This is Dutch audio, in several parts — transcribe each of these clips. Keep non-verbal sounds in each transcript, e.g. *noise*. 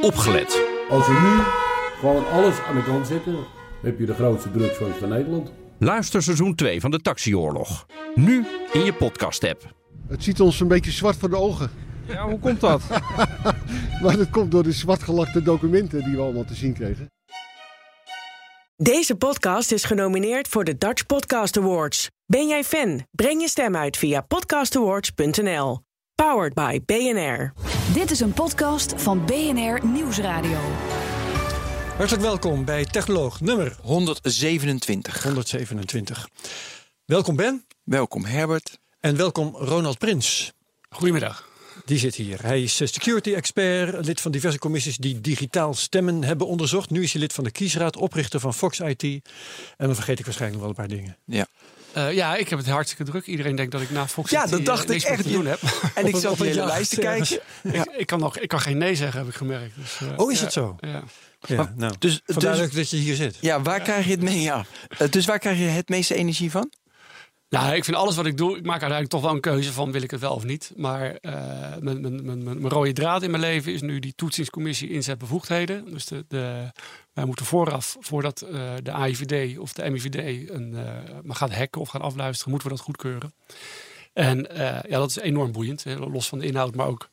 opgelet. Als we nu gewoon alles aan de kant zetten, heb je de grootste drugsfans van Nederland. Luister seizoen 2 van de Taxioorlog. Nu in je podcast-app. Het ziet ons een beetje zwart voor de ogen. Ja, hoe komt dat? *laughs* Maar dat komt door de zwartgelakte documenten die we allemaal te zien kregen. Deze podcast is genomineerd voor de Dutch Podcast Awards. Ben jij fan? Breng je stem uit via podcastawards.nl. Powered by BNR. Dit is een podcast van BNR Nieuwsradio. Hartelijk welkom bij Technoloog nummer 127. 127. Welkom Ben Welkom Herbert. en welkom Ronald Prins. Goedemiddag. Die zit hier. Hij is eh, security expert, lid van diverse commissies die digitaal stemmen hebben onderzocht. Nu is hij lid van de kiesraad, oprichter van Fox IT. En dan vergeet ik waarschijnlijk wel een paar dingen. Ja. Eh, ja, ik heb het hartstikke druk. Iedereen denkt dat ik na Fox Ja, dat eh, dacht ik echt. te doen heb. *laughs* En ik zat op jacht lijst te *laughs* kijken. ik, ik, kan nog, ik kan geen nee zeggen, heb ik gemerkt. Dus, eh, Oh, is ja, het zo? Ja. Ja, nou, Dus, vandaar dus dat je hier zit. ja, waar krijg je het mee? Ja. Dus waar krijg je het meeste energie van? Nou, ik vind alles wat ik doe, ik maak uiteindelijk toch wel een keuze van wil ik het wel of niet. Maar eh, mijn, mijn, mijn, mijn mijn rode draad in mijn leven is nu die toetsingscommissie inzetbevoegdheden. Dus de, de, wij moeten vooraf, voordat eh, de AIVD of de MIVD een, eh, maar gaat hacken of gaat afluisteren, moeten we dat goedkeuren. En eh, ja, dat is enorm boeiend, hè, los van de inhoud, maar ook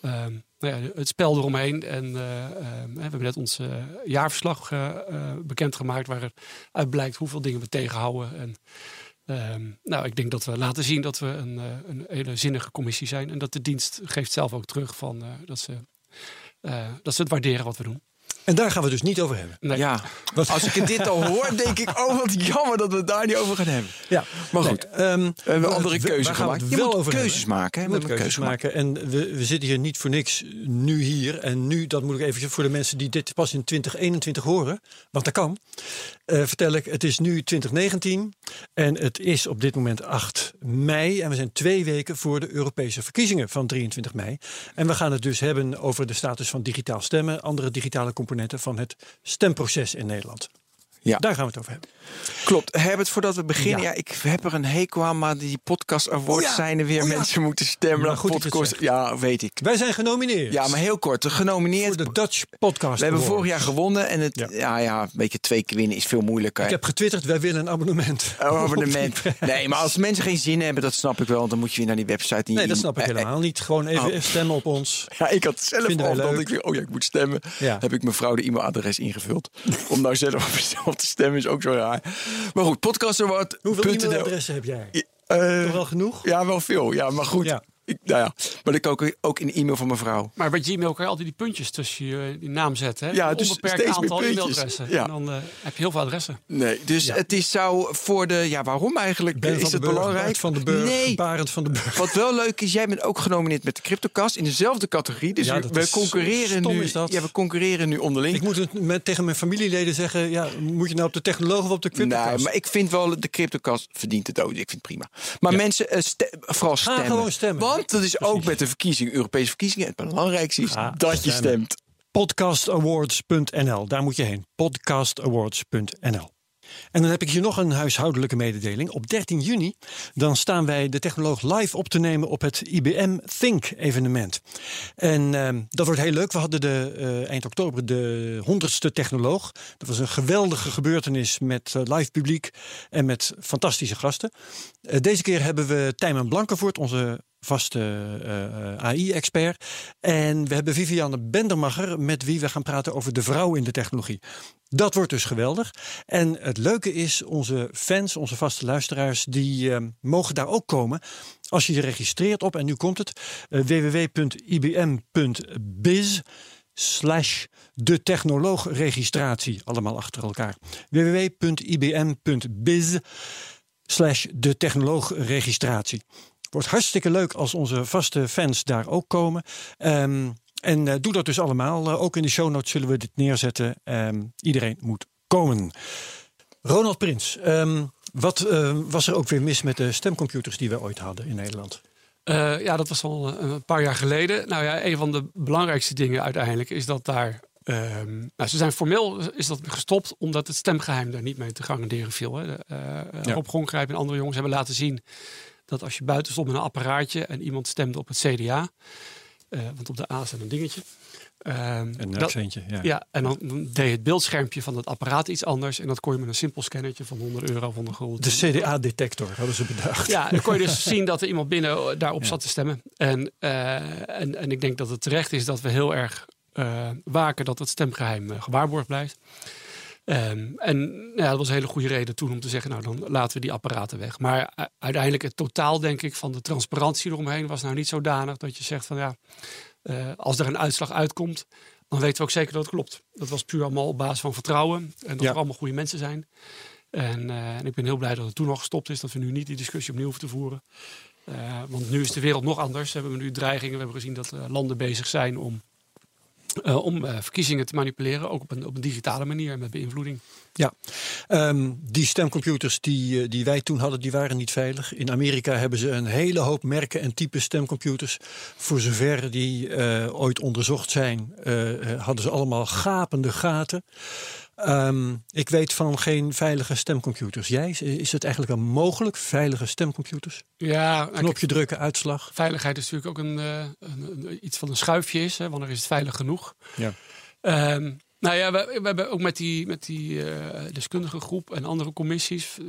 ehm, nou ja, het spel eromheen. En eh, ehm, we hebben net ons jaarverslag bekendgemaakt waaruit blijkt hoeveel dingen we tegenhouden. En Ehm, nou, ik denk dat we laten zien dat we een, een hele zinnige commissie zijn. En dat de dienst geeft zelf ook terug van, dat, ze, dat ze het waarderen wat we doen. En daar gaan we het dus niet over hebben. Nee. Ja. Als ik dit al hoor, denk ik, oh wat jammer dat we het daar niet over gaan hebben. Ja, Maar goed, Nee, ehm, we hebben we- andere we- keuzes we gemaakt. het Je wel moet over keuzes hebben? maken. Hè? We We moeten keuzes maken. En we, we zitten hier niet voor niks nu hier. En nu, dat moet ik even voor de mensen die dit pas in 2021 horen. Want dat kan. eh, vertel ik, het is nu 2019. En het is op dit moment 8 mei. En we zijn twee weken voor de Europese verkiezingen van 23 mei. En we gaan het dus hebben over de status van digitaal stemmen. Andere digitale componenten van het stemproces in Nederland. Ja. Daar gaan we het over hebben. Klopt. Herbert, voordat we beginnen, Ja. ja. ik heb er een hekel aan, maar die podcast awards Oh ja. zijn er weer. Oh ja. Mensen moeten stemmen. Maar op goed podcast. Ja, weet ik. Wij zijn genomineerd. Ja, maar heel kort. Genomineerd. voor de Dutch Podcast we hebben vorig jaar gewonnen en het, Ja. ja. Een beetje twee keer winnen is veel moeilijker. Ik heb getwitterd, wij willen een abonnement. Een abonnement. *laughs* Nee, maar als mensen geen zin hebben, dat snap ik wel. Want dan moet je weer naar die website. en Nee, dat snap ik eh, eh, helemaal niet. Gewoon even Oh. stemmen op ons. Ja, ik had zelf al dat ik weer, oh ja, ik moet stemmen. Heb ik mevrouw de e-mailadres ingevuld. Om nou zelf op te stemmen is ook zo raar. Maar goed, podcastaward. Hoeveel e-mailadressen heb jij? Eh, Toch wel genoeg? ja, wel veel. Ja, maar goed. Ja. Ik, *laughs* nou ja, maar ik ook, ook in de e-mail van mevrouw. Maar bij Gmail kan je altijd die puntjes tussen je die naam zetten. Hè? Ja, Een dus onbeperkt steeds meer aantal puntjes. e-mailadressen. Ja. En dan eh, heb je heel veel adressen. Nee, dus het is zou voor de. Ja, waarom eigenlijk? Ben is het Burg, belangrijk? Bart van de Burg, Nee. Barend van de Burg. Wat wel leuk is, jij bent ook genomineerd met de CryptoCast in dezelfde categorie. Dus Ja, we- dat we is concurreren stom nu. is dat. Ja, we concurreren nu onderling. Ik moet het met, tegen mijn familieleden zeggen, ja, moet je nou op de technoloog of op de cryptocast? Nee, maar ik vind wel, de CryptoCast verdient het ook. Ik vind het prima. Maar mensen, eh, ste- vooral stemmen. gewoon stemmen. Want dat is ook met de verkiezingen, Europese verkiezingen. Het belangrijkste is dat je stemt. Podcastawards.nl, daar moet je heen. Podcastawards.nl. En dan heb ik hier nog een huishoudelijke mededeling. Op 13 juni dan staan wij de technoloog live op te nemen op het IBM Think evenement. En ehm, dat wordt heel leuk. We hadden de, eh, eind oktober de 100ste technoloog. Dat was een geweldige gebeurtenis met eh, live publiek en met fantastische gasten. Eh, deze keer hebben we Tijmen Blankenvoort, onze vaste eh, AI-expert. En we hebben Viviane Bendermacher, met wie we gaan praten over de vrouw in de technologie. Dat wordt dus geweldig. En het leuke is, onze fans, onze vaste luisteraars, die eh, mogen daar ook komen. Als je je registreert op, en nu komt het, eh, www.ibm.biz slash de technoloogregistratie. Allemaal achter elkaar. www.ibm.biz slash de technoloogregistratie. Wordt hartstikke leuk als onze vaste fans daar ook komen. Ehm, en eh, doe dat dus allemaal. Eh, ook in de show notes zullen we dit neerzetten. Ehm, iedereen moet komen. Ronald Prins, ehm, wat eh, was er ook weer mis met de stemcomputers die we ooit hadden in Nederland? Ja, dat was al een, paar jaar geleden. Nou ja, een van de belangrijkste dingen uiteindelijk is dat daar. nou, ze zijn formeel is dat gestopt omdat het stemgeheim daar niet mee te garanderen viel. Hè. De, Ja. Rob Gronkrijp en andere jongens hebben laten zien dat als je buiten stond met een apparaatje en iemand stemde op het CDA, Eh, want op de A staat een dingetje. Ehm, Een dat- accentje, ja. ja, en dan dan deed het beeldschermpje van het apparaat iets anders. En dat kon je met een simpel scannertje van 100 euro van de gulden. De CDA-detector hadden ze bedacht. Ja, dan kon je dus *laughs* zien dat er iemand binnen daarop Ja. zat te stemmen. En, eh, en, en ik denk dat het terecht is dat we heel erg eh, waken dat het stemgeheim eh, gewaarborgd blijft. Ehm, en nou ja, dat was een hele goede reden toen om te zeggen, nou dan laten we die apparaten weg. Maar uiteindelijk het totaal denk ik van de transparantie eromheen was nou niet zodanig dat je zegt van ja, eh, als er een uitslag uitkomt, dan weten we ook zeker dat het klopt. Dat was puur allemaal op basis van vertrouwen en dat Ja. er allemaal goede mensen zijn. En, eh, en ik ben heel blij dat het toen al gestopt is, dat we nu niet die discussie opnieuw hoeven te voeren. Eh, want nu is de wereld nog anders. We hebben nu dreigingen. We hebben gezien dat landen bezig zijn om, om eh, verkiezingen te manipuleren. Ook op een, op een digitale manier met beïnvloeding. Ehm, die stemcomputers die, eh, die wij toen hadden, die waren niet veilig. In Amerika hebben ze een hele hoop merken en type stemcomputers. Voor zover die eh, ooit onderzocht zijn, eh, hadden ze allemaal gapende gaten. Ehm, ik weet van geen veilige stemcomputers. Jij, is het eigenlijk wel mogelijk, veilige stemcomputers? Ja, Knopje drukken, uitslag. veiligheid is natuurlijk ook een, een, een- iets van een schuifje is. Hè, wanneer is het veilig genoeg? Ja. Ehm, nou ja, we, hebben ook met die, met die eh, deskundige groep en andere commissies eh,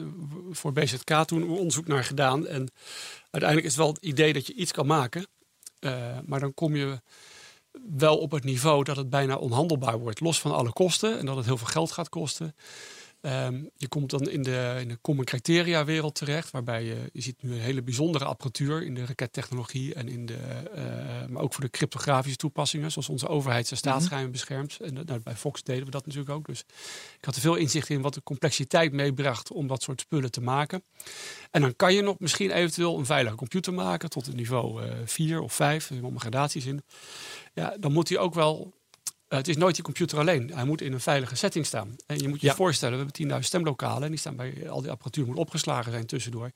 voor BZK toen onderzoek naar gedaan. En uiteindelijk is het wel het idee dat je iets kan maken. Eh, maar dan kom je wel op het niveau dat het bijna onhandelbaar wordt. Los van alle kosten en dat het heel veel geld gaat kosten. Ehm, je komt dan in de, in de common criteria wereld terecht, waarbij je, je ziet nu een hele bijzondere apparatuur in de rakettechnologie en in de, eh, maar ook voor de cryptografische toepassingen, zoals onze overheid zijn staatsgeheimen beschermt. En nou, bij Fox deden we dat natuurlijk ook. Dus ik had er veel inzicht in wat de complexiteit meebracht om dat soort spullen te maken. En dan kan je nog misschien eventueel een veilige computer maken tot het niveau 4 of 5, er zijn allemaal gradaties in. Ja, dan moet hij ook wel eh, het is nooit die computer alleen. Hij moet in een veilige setting staan. En je moet je Ja. voorstellen, we hebben 10.000 stemlokalen. En die staan bij al die apparatuur moet opgeslagen zijn tussendoor.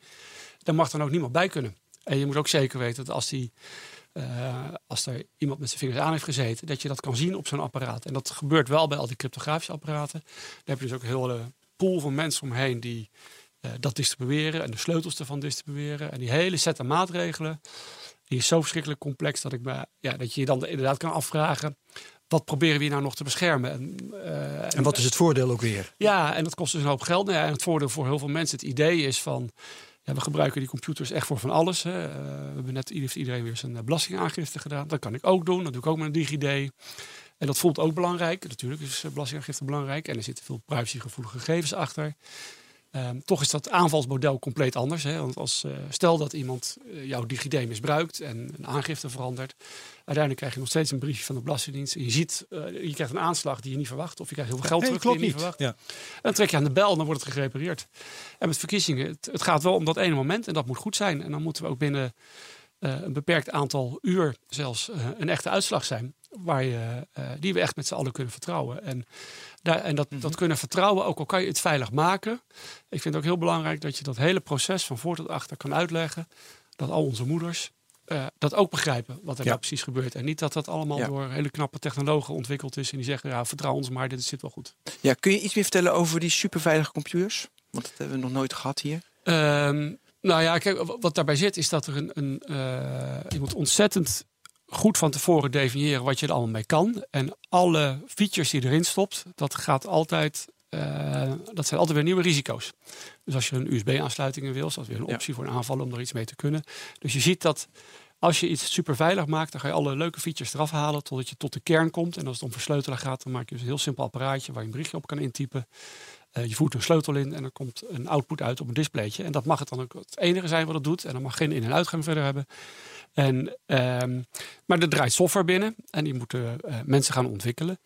Daar mag dan ook niemand bij kunnen. En je moet ook zeker weten dat als, die, eh, als er iemand met zijn vingers aan heeft gezeten, dat je dat kan zien op zo'n apparaat. En dat gebeurt wel bij al die cryptografische apparaten. Daar heb je dus ook een hele pool van mensen omheen die eh, dat distribueren en de sleutels ervan distribueren. En die hele set aan maatregelen. Die is zo verschrikkelijk complex dat, ik me, ja, dat je je dan inderdaad kan afvragen. Wat proberen we hier nou nog te beschermen? En, eh, En wat is het voordeel ook weer? ja, en dat kost dus een hoop geld. Nou ja, en het voordeel voor heel veel mensen, het idee is van... Ja, we gebruiken die computers echt voor van alles. Hè. Eh, we hebben net iedereen weer zijn eh, belastingaangifte gedaan. Dat kan ik ook doen. Dat doe ik ook met een DigiD. En dat voelt ook belangrijk. Natuurlijk is belastingaangifte belangrijk. En er zitten veel privacygevoelige gegevens achter. Ehm, toch is dat aanvalsmodel compleet anders. Hè? Want als, eh, stel dat iemand eh, jouw DigiD misbruikt en een aangifte verandert. Uiteindelijk krijg je nog steeds een briefje van de Belastingdienst. En je ziet, eh, je krijgt een aanslag die je niet verwacht. Of je krijgt heel veel geld Nee, terug klopt die je niet. verwacht. Ja. En dan trek je aan de bel en dan wordt het gerepareerd. En met verkiezingen, het, het gaat wel om dat ene moment en dat moet goed zijn. En dan moeten we ook binnen een beperkt aantal uur zelfs een echte uitslag zijn. Waar je, eh, die we echt met z'n allen kunnen vertrouwen. En, daar, en dat, dat kunnen vertrouwen, ook al kan je het veilig maken. Ik vind het ook heel belangrijk dat je dat hele proces van voor tot achter kan uitleggen. Dat al onze moeders eh, dat ook begrijpen wat er Ja. nou precies gebeurt. En niet dat dat allemaal Ja. door hele knappe technologen ontwikkeld is. En die zeggen, ja, vertrouw ons maar, dit zit wel goed. Ja, kun je iets meer vertellen over die superveilige computers? Want dat hebben we nog nooit gehad hier. Ehm, nou ja, kijk, wat daarbij zit is dat er een, een eh, moet ontzettend goed van tevoren definiëren wat je er allemaal mee kan. En alle features die erin stopt, dat gaat altijd, eh, dat zijn altijd weer nieuwe risico's. Dus als je een USB-aansluiting wil, is dat weer een Ja. optie voor een aanval om er iets mee te kunnen. Dus je ziet dat als je iets super veilig maakt, dan ga je alle leuke features eraf halen totdat je tot de kern komt. En als het om versleutelen gaat, dan maak je dus een heel simpel apparaatje waar je een berichtje op kan intypen. Eh, je voert een sleutel in en er komt een output uit op een displaytje. En dat mag het dan ook het enige zijn wat het doet. En dan mag geen in- en uitgang verder hebben. En, ehm, maar er draait software binnen en die moeten eh, mensen gaan ontwikkelen.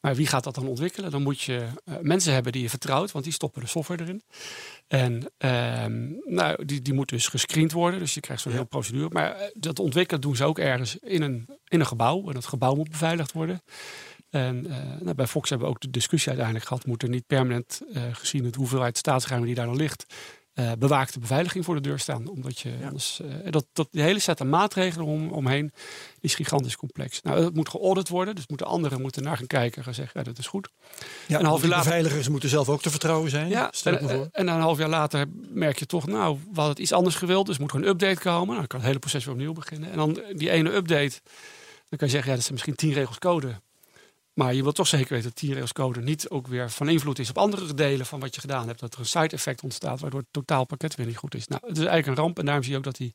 Maar wie gaat dat dan ontwikkelen? Dan moet je eh, mensen hebben die je vertrouwt, want die stoppen de software erin. En ehm, nou, die, die moet dus gescreend worden. Dus je krijgt zo'n Ja. hele procedure. Maar eh, dat ontwikkelen doen ze ook ergens in een, in een gebouw. En dat gebouw moet beveiligd worden. En nou, bij Fox hebben we ook de discussie uiteindelijk gehad. Moet er niet permanent, gezien het hoeveelheid staatsgeheimen die daar dan ligt, eh, bewaakte beveiliging voor de deur staan. Omdat je anders, eh, dat, dat, die hele set aan maatregelen om, omheen is gigantisch complex. Nou, het moet geaudit worden. Dus moeten anderen moeten naar gaan kijken en gaan zeggen, ja, dat is goed. Ja, een half die later- beveiligers moeten zelf ook te vertrouwen zijn. Ja, stel ik me en, voor. en dan een half jaar later merk je toch, nou, we hadden het iets anders gewild. Dus moet er een update komen. Nou, dan kan het hele proces weer opnieuw beginnen. En dan die ene update, Dan kan je zeggen, ja, dat zijn misschien tien regels code. Maar je wilt toch zeker weten dat regels code niet ook weer van invloed is op andere delen van wat je gedaan hebt. Dat er een side effect ontstaat waardoor het totaalpakket weer niet goed is. Nou, het is eigenlijk een ramp en daarom zie je ook dat die,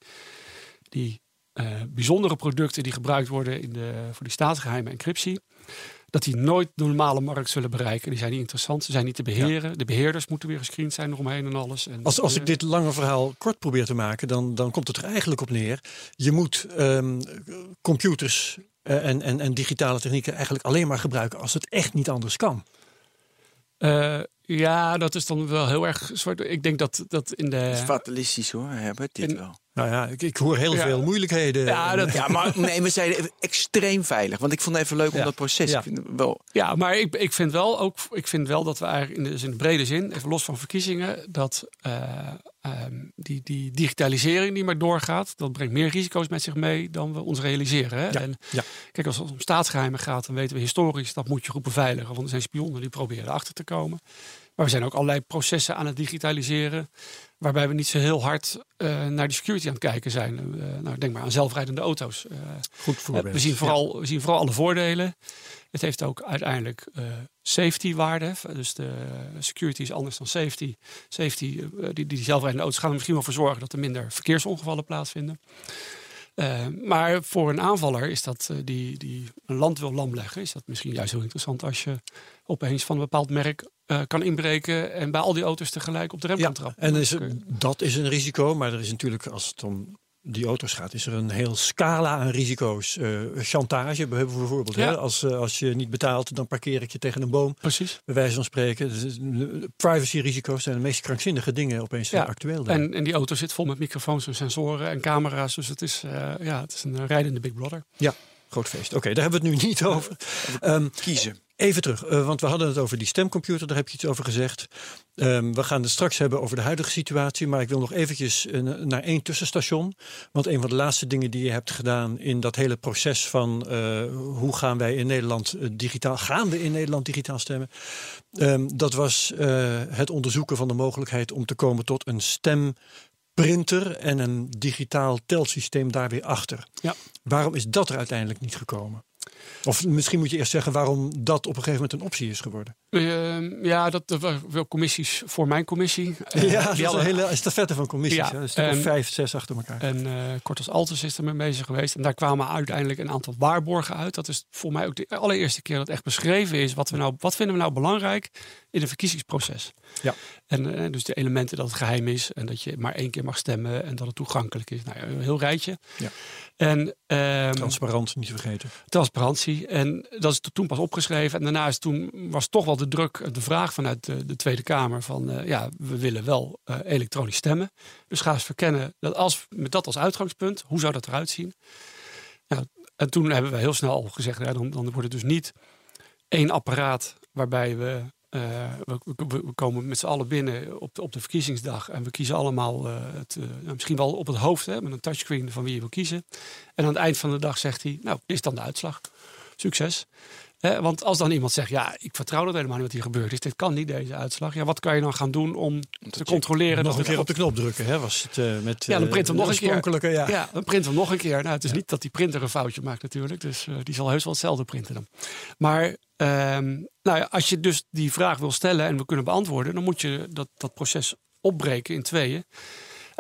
die eh, bijzondere producten die gebruikt worden in de, voor die staatsgeheime encryptie, dat die nooit de normale markt zullen bereiken. Die zijn niet interessant, ze zijn niet te beheren. De beheerders moeten weer gescreend zijn eromheen en alles. En, Als, als eh, ik dit lange verhaal kort probeer te maken, dan, dan komt het er eigenlijk op neer. Je moet ehm, computers eh, en, en, en digitale technieken eigenlijk alleen maar gebruiken als het echt niet anders kan. eh, ja, dat is dan wel heel erg zwart. Ik denk dat, dat in de... Het is fatalistisch hoor, Herbert, dit wel. Nou ja, ik, ik hoor heel Ja. veel moeilijkheden. Ja, dat, Ja, maar *laughs* nee, we zeiden even extreem veilig. Want ik vond het even leuk om Ja. dat proces. Ja. Ik vind het wel, Ja, maar ik, ik vind wel ook, ik vind wel dat we eigenlijk in de, dus in de brede zin, even los van verkiezingen, dat eh, ehm, die, die digitalisering die maar doorgaat, dat brengt meer risico's met zich mee dan we ons realiseren. Hè? Ja, En ja. kijk, als het om staatsgeheimen gaat, dan weten we historisch dat moet je goed beveiligen, want er zijn spionnen die proberen erachter te komen. Maar we zijn ook allerlei processen aan het digitaliseren, waarbij we niet zo heel hard eh, naar die security aan het kijken zijn. Eh, nou, denk maar aan zelfrijdende auto's. Eh, Goed voorbeeld. We zien, vooral, we zien vooral alle voordelen. Het heeft ook uiteindelijk safety waarde. Dus de security is anders dan safety. Safety, die, die zelfrijdende auto's gaan er misschien wel voor zorgen dat er minder verkeersongevallen plaatsvinden. Maar voor een aanvaller is dat die, die een land wil lam leggen, is dat misschien juist heel interessant als je opeens van een bepaald merk eh, kan inbreken en bij al die auto's tegelijk op de rem Ja, kan trappen. en is, Dat is een risico, maar er is natuurlijk, als het om die auto's gaat, is er een heel scala aan risico's. Eh, chantage bijvoorbeeld. Ja. Hè? Als, eh, als je niet betaalt, dan parkeer ik je tegen een boom. Precies. Bij wijze van spreken. Dus, privacy-risico's zijn de meest krankzinnige dingen opeens Ja, actueel. daar. En, en die auto zit vol met microfoons en sensoren en camera's. Dus het is, eh, ja, het is een rijdende Big Brother. Groot feest. Oké, daar hebben we het nu niet over. Ehm, kiezen. Even terug, eh, want we hadden het over die stemcomputer, daar heb je iets over gezegd. Ehm, we gaan het straks hebben over de huidige situatie, maar ik wil nog eventjes eh, naar één tussenstation. Want een van de laatste dingen die je hebt gedaan in dat hele proces van eh, hoe gaan wij in Nederland digitaal, gaan we in Nederland digitaal stemmen? Ehm, dat was het onderzoeken van de mogelijkheid om te komen tot een stemprinter en een digitaal telsysteem daar weer achter. Ja. Waarom is dat er uiteindelijk niet gekomen? Of misschien moet je eerst zeggen waarom dat op een gegeven moment een optie is geworden. Ehm, ja, dat er waren wel commissies voor mijn commissie. *laughs* Eh, ja, dat die is hadden- hele estafette van commissies. Ja, hè. een stuk en- vijf, zes achter elkaar. En eh Cortes Altes is er mee bezig geweest. En daar kwamen uiteindelijk een aantal waarborgen uit. Dat is voor mij ook de allereerste keer dat echt beschreven is. Wat, we nou, wat vinden we nou belangrijk in een verkiezingsproces? Ja. En eh, dus de elementen dat het geheim is. En dat je maar één keer mag stemmen. En dat het toegankelijk is. Nou, ja, een heel rijtje. Ja. En ehm, Transparant, niet te vergeten. transparantie. En dat is toen pas opgeschreven. En daarna is toen was toch wel de druk, de vraag vanuit de, de Tweede Kamer van eh, ja, we willen wel eh, elektronisch stemmen. Dus ga eens verkennen dat als met dat als uitgangspunt, hoe zou dat eruit zien? Nou, en toen hebben we heel snel al gezegd, ja, dan, dan wordt het dus niet één apparaat waarbij we eh, we, komen met z'n allen binnen op de, op de verkiezingsdag en we kiezen allemaal eh, het, eh, nou, misschien wel op het hoofd met een touchscreen van wie je wil kiezen. En aan het eind van de dag zegt hij, nou, dit is dan de uitslag. Succes. Want als dan iemand zegt, ja, ik vertrouw dat helemaal niet wat hier gebeurd is. Dit kan niet, deze uitslag. Ja, wat kan je dan gaan doen om te controleren? Nog dat een keer op de knop drukken, hè? Was het eh, met Ja, dan eh, print hem nog een keer. Ja, dan print hem nog een keer. Nou, het is niet dat die printer een foutje maakt natuurlijk. Dus eh, die zal heus wel hetzelfde printen dan. Maar ehm, nou ja, als je dus die vraag wil stellen en we kunnen beantwoorden... dan moet je dat, dat proces opbreken in tweeën.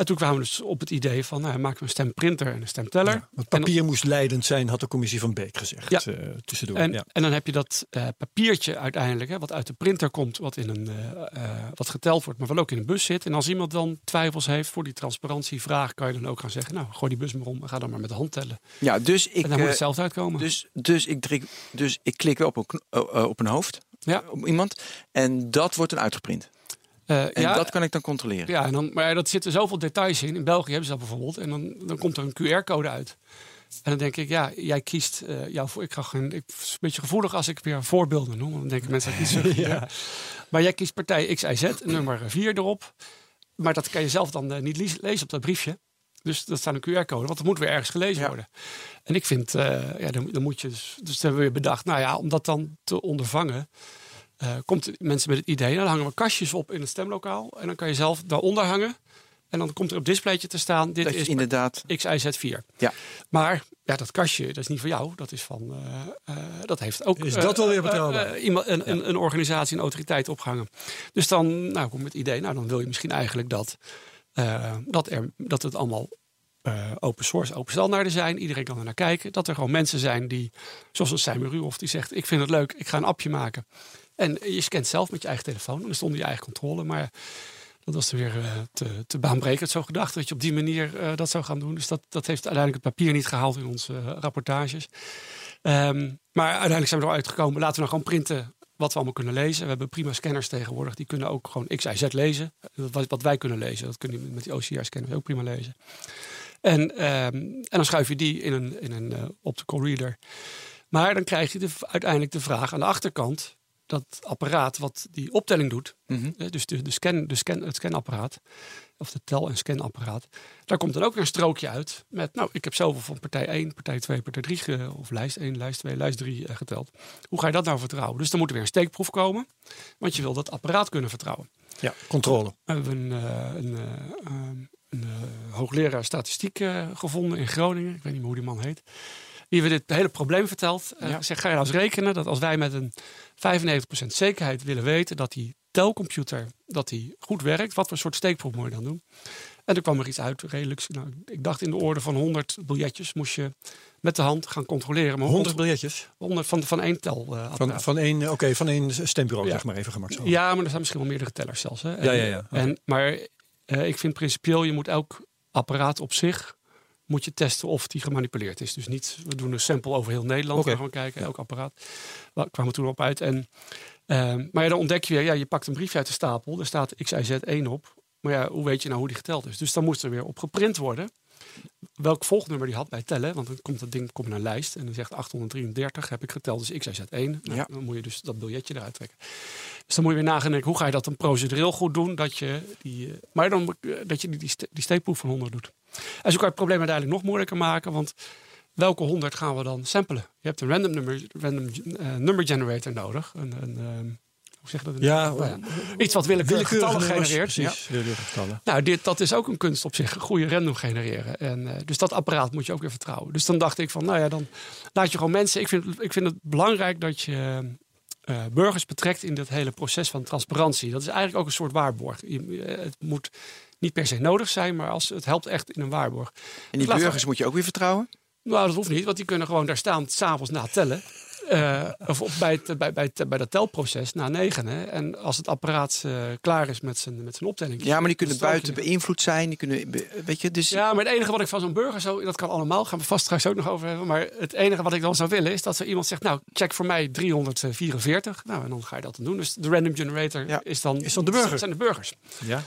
En toen kwamen we dus op het idee van... Nou, maken we een stemprinter en een stemteller. Ja, want En- papier moest leidend zijn, had de commissie van Beek gezegd. Ja. eh, tussendoor. En, ja. en dan heb je dat eh, papiertje uiteindelijk, hè, wat uit de printer komt, wat, in een, eh, eh, wat geteld wordt, maar wat ook in een bus zit. En als iemand dan twijfels heeft voor die transparantievraag, kan je dan ook gaan zeggen, nou, gooi die bus maar om en ga dan maar met de hand tellen. Ja, dus ik, en dan moet het zelf uitkomen. dus, dus, ik dus ik klik wel op een, op een hoofd, Ja. op iemand. En dat wordt dan uitgeprint. Eh, En ja, dat kan ik dan controleren. ja, en dan, maar dat zitten zoveel details in. In België hebben ze dat bijvoorbeeld. En dan, dan komt er een QR-code uit. En dan denk ik, ja, jij kiest eh jouw voor. Ik ga geen, ik, is een beetje gevoelig als ik weer voorbeelden noem. Want dan denken mensen dat zeg. *laughs* ja. Maar jij kiest partij XIZ, nummer 4 erop. Maar dat kan je zelf dan eh, niet lezen op dat briefje. Dus dat staat een QR-code, want dat moet weer ergens gelezen Ja. worden. En ik vind, eh, ja, dan, dan moet je dus, dus hebben we weer bedacht, nou ja, om dat dan te ondervangen, eh, komt mensen met het idee, nou, dan hangen we kastjes op in het stemlokaal en dan kan je zelf daaronder hangen. En dan komt er op displaytje te staan, dit Dat is inderdaad. XIZ4. Ja. Maar ja, dat kastje, dat is niet voor jou. Dat is van, eh, eh, dat heeft ook Is dat wel weer eh, betrouwbaar? eh, iemand, een, een, een organisatie, een autoriteit opgehangen. Dus dan nou, kom ik met het idee, nou dan wil je misschien eigenlijk dat, eh, dat, er, dat het allemaal eh, open source, open standaarden zijn. Iedereen kan er naar kijken. Dat er gewoon mensen zijn die, zoals een Simon Ruhoff, die zegt: Ik vind het leuk, ik ga een appje maken. En je scant zelf met je eigen telefoon. Dan stond je eigen controle. Maar dat was er weer eh, te, te baanbrekend zo gedacht. Dat je op die manier eh, dat zou gaan doen. Dus dat, dat heeft uiteindelijk het papier niet gehaald in onze eh, rapportages. Ehm, maar uiteindelijk zijn we eruit gekomen. Laten we nou gewoon printen wat we allemaal kunnen lezen. We hebben prima scanners tegenwoordig. Die kunnen ook gewoon XIZ lezen. Wat, wat wij kunnen lezen. Dat kunnen die met die OCR-scanners ook prima lezen. En, ehm, en dan schuif je die in een, in een optical reader. Maar dan krijg je de, uiteindelijk de vraag aan de achterkant. Dat apparaat wat die optelling doet. Mhm. Dus de, de scan, de scan, het scanapparaat. Of de tel- en scanapparaat. Daar komt dan ook weer een strookje uit. Met nou, ik heb zoveel van partij 1, partij 2, partij 3. ge- Of lijst 1, lijst 2, lijst 3 eh, geteld. Hoe ga je dat nou vertrouwen? Dus dan moet er weer een steekproef komen. Want je wil dat apparaat kunnen vertrouwen. Ja, controle. We hebben een, eh, een, eh, een hoogleraar statistiek gevonden in Groningen. Ik weet niet meer hoe die man heet. Die we dit hele probleem vertelt. Uh, Ja. Zegt, ga je nou eens rekenen dat als wij met een 95% zekerheid willen weten dat die telcomputer dat die goed werkt, wat voor soort steekproef moet je dan doen? En er kwam er iets uit, redelijk. Nou, ik dacht in de orde van 100 biljetjes moest je met de hand gaan controleren. Maar 100 biljetjes 100 van, van één tel. eh, van, van één, oké, van één stembureau, Ja. zeg maar even gemakkelijk. Ja, maar er zijn misschien wel meerdere tellers zelfs. Hè? En, Ja, ja, ja. En, maar eh, ik vind principieel, je moet elk apparaat op zich moet je testen of die gemanipuleerd is. Dus niet, we doen een sample over heel Nederland. We gaan kijken, elk apparaat. Waar kwamen we toen op uit. En, ehm, maar ja, dan ontdek je weer, ja, je pakt een briefje uit de stapel. Er staat XIZ1 op. Maar ja, hoe weet je nou hoe die geteld is? Dus dan moest er weer op geprint worden. Welk volgnummer die had bij tellen. Want dan komt dat ding komt naar een lijst. En dan zegt 833 heb ik geteld, dus XIZ1. Nou, Ja. Dan moet je dus dat biljetje eruit trekken. Dus dan moet je weer nagaan, hoe ga je dat dan procedureel goed doen? Dat je die, eh, maar dan eh, dat je die, die steekproef van 100 doet. En zo kan je het probleem uiteindelijk nog moeilijker maken. Want welke 100 gaan we dan samplen? Je hebt een random number, random, eh, number generator nodig. Een, een, ehm, hoe zeg je dat? Ja, Nou ja, iets wat willekeurig getallen genereert. Ja. Precies, getallen. Nou, dit, dat is ook een kunst op zich. Goede random genereren. En, eh, dus dat apparaat moet je ook weer vertrouwen. Dus dan dacht ik van, nou ja, dan laat je gewoon mensen... Ik vind, ik vind het belangrijk dat je eh, burgers betrekt in dit hele proces van transparantie. Dat is eigenlijk ook een soort waarborg. Je, het moet niet per se nodig zijn, maar als, het helpt echt in een waarborg. En die Laat- burgers moet je ook weer vertrouwen? Nou, dat hoeft niet, want die kunnen gewoon daar staan s'avonds na tellen. Eh, of of bij, het, bij, bij, het, bij dat telproces na negen. Hè. En als het apparaat eh, klaar is met zijn, met zijn optelling. Ja, maar die kunnen buiten beïnvloed zijn. Die kunnen, be- weet je, dus Ja, maar het enige wat ik van zo'n burger zo, dat kan allemaal, gaan we vast straks ook nog over hebben. Maar het enige wat ik dan zou willen is dat zo iemand zegt, nou, check voor mij 344. Nou, en dan ga je dat dan doen. Dus de random generator Ja. is dan, Is dan de burger. zijn de burgers. Ja.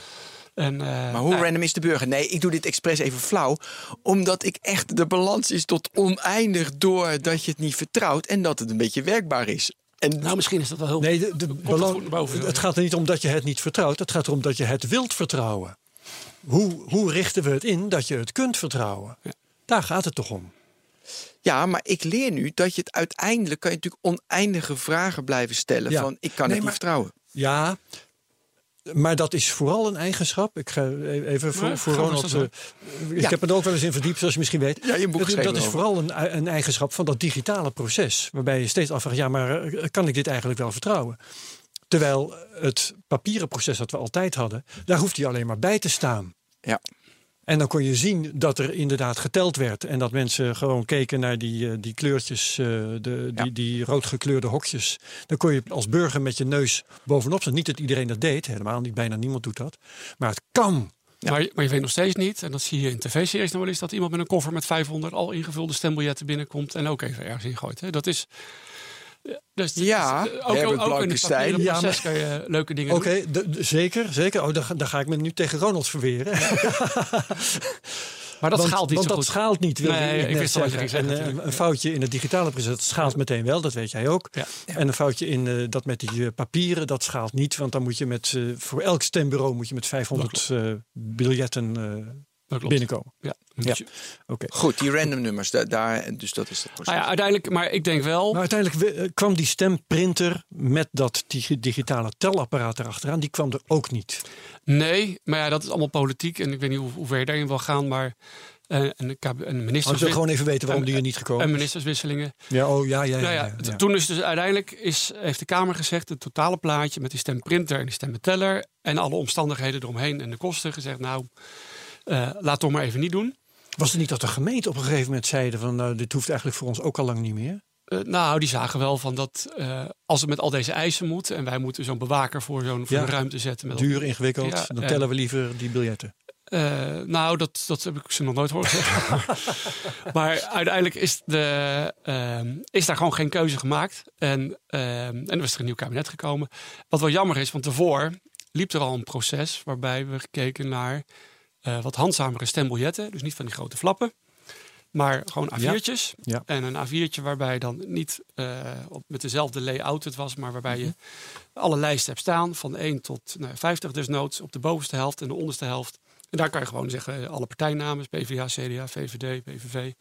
En, eh, Maar hoe nou, random is de burger? Nee, ik doe dit expres even flauw. Omdat ik echt de balans is tot oneindig door dat je het niet vertrouwt. En dat het een beetje werkbaar is. En Nou, misschien is dat wel heel. Nee, de, de het belang- goed naar boven. het gaat er niet om dat je het niet vertrouwt. Het gaat erom dat je het wilt vertrouwen. Hoe, hoe richten we het in dat je het kunt vertrouwen? Ja. Daar gaat het toch om. ja, maar ik leer nu dat je het uiteindelijk... kan je natuurlijk oneindige vragen blijven stellen. Ja. Van, ik kan Nee, het maar- niet vertrouwen. Ja, maar dat is vooral een eigenschap. Ik ga e- even voor, Ronald. eh, ik Ja. heb er ook wel eens in verdiept, zoals je misschien weet. Ja, je boek dat, dat is vooral een, een eigenschap van dat digitale proces. Waarbij je steeds afvraagt, ja, maar eh, kan ik dit eigenlijk wel vertrouwen? Terwijl het papieren proces dat we altijd hadden, daar hoeft hij alleen maar bij te staan. Ja. En dan kon je zien dat er inderdaad geteld werd. En dat mensen gewoon keken naar die, eh, die kleurtjes, eh, de, die, Ja. die roodgekleurde hokjes. Dan kon je als burger met je neus bovenop staan. Niet dat iedereen dat deed, helemaal niet. Bijna niemand doet dat. Maar het kan. Maar, je- maar je weet nog steeds niet, en dat zie je in tv-series nog wel eens, dat iemand met een koffer met 500 al ingevulde stembiljetten binnenkomt en ook even ergens ingooit. Hè? Dat is. Ja, Dus Ja, dus, eh, ook, Herbert ook, ook in het Blankenstein. papieren Ja, proces kan je leuke dingen Oké, doen. de- de- zeker. zeker. Oh, dan, ga- dan ga ik me nu tegen Ronald verweren. *laughs* Maar dat want, schaalt niet want zo dat goed. schaalt niet, wil Nee, ik ik net wist al wat je zeggen. ging zeggen, En, eh, een foutje in het digitale proces, dat schaalt meteen wel. Dat weet jij ook. Ja. En een foutje in eh, dat met die eh, papieren, dat schaalt niet. Want dan moet je met, eh, voor elk stembureau moet je met 500 eh, biljetten eh, klopt. binnenkomen. Ja. Ja. Oké. Goed, die random nummers, da- daar, dus dat is het proces. Nou ja, uiteindelijk, maar ik denk wel. Maar uiteindelijk eh, kwam die stemprinter met dat digi- digitale telapparaat erachteraan, die kwam er ook niet. Nee, maar ja, dat is allemaal politiek. En ik weet niet hoe, hoe ver je daarin wil gaan. Maar eh, een Maar minister. ik wil gewoon even weten waarom en- die er niet gekomen En is. ministerswisselingen. Ja, oh ja, ja, ja. nou ja, ja, ja. toen is dus uiteindelijk is, heeft de Kamer gezegd, het totale plaatje met die stemprinter en die stemmenteller en alle omstandigheden eromheen en de kosten gezegd, nou, laat toch maar even niet doen. Was het niet dat de gemeente op een gegeven moment zeiden van nou, dit hoeft eigenlijk voor ons ook al lang niet meer? Eh, nou, die zagen wel van dat eh, als het met al deze eisen moet en wij moeten zo'n bewaker voor zo'n Ja. ruimte zetten. Met Duur, ingewikkeld, Ja, dan en- tellen we liever die biljetten. Eh, nou, dat, dat heb ik ze nog nooit horen zeggen. *laughs* maar uiteindelijk is, de, ehm, is daar gewoon geen keuze gemaakt. En, ehm, en er is er een nieuw kabinet gekomen. Wat wel jammer is, want daarvoor liep er al een proces waarbij we gekeken naar eh, wat handzamere stembiljetten. Dus niet van die grote flappen. Maar gewoon A4'tjes. Ja. En een A4'tje waarbij dan niet eh, op, met dezelfde layout het was, maar waarbij je alle lijsten hebt staan. Van 1 tot nou, 50 desnoods op de bovenste helft en de onderste helft. En daar kan je gewoon zeggen eh, alle partijnamen, PvdA, CDA, VVD, PVV.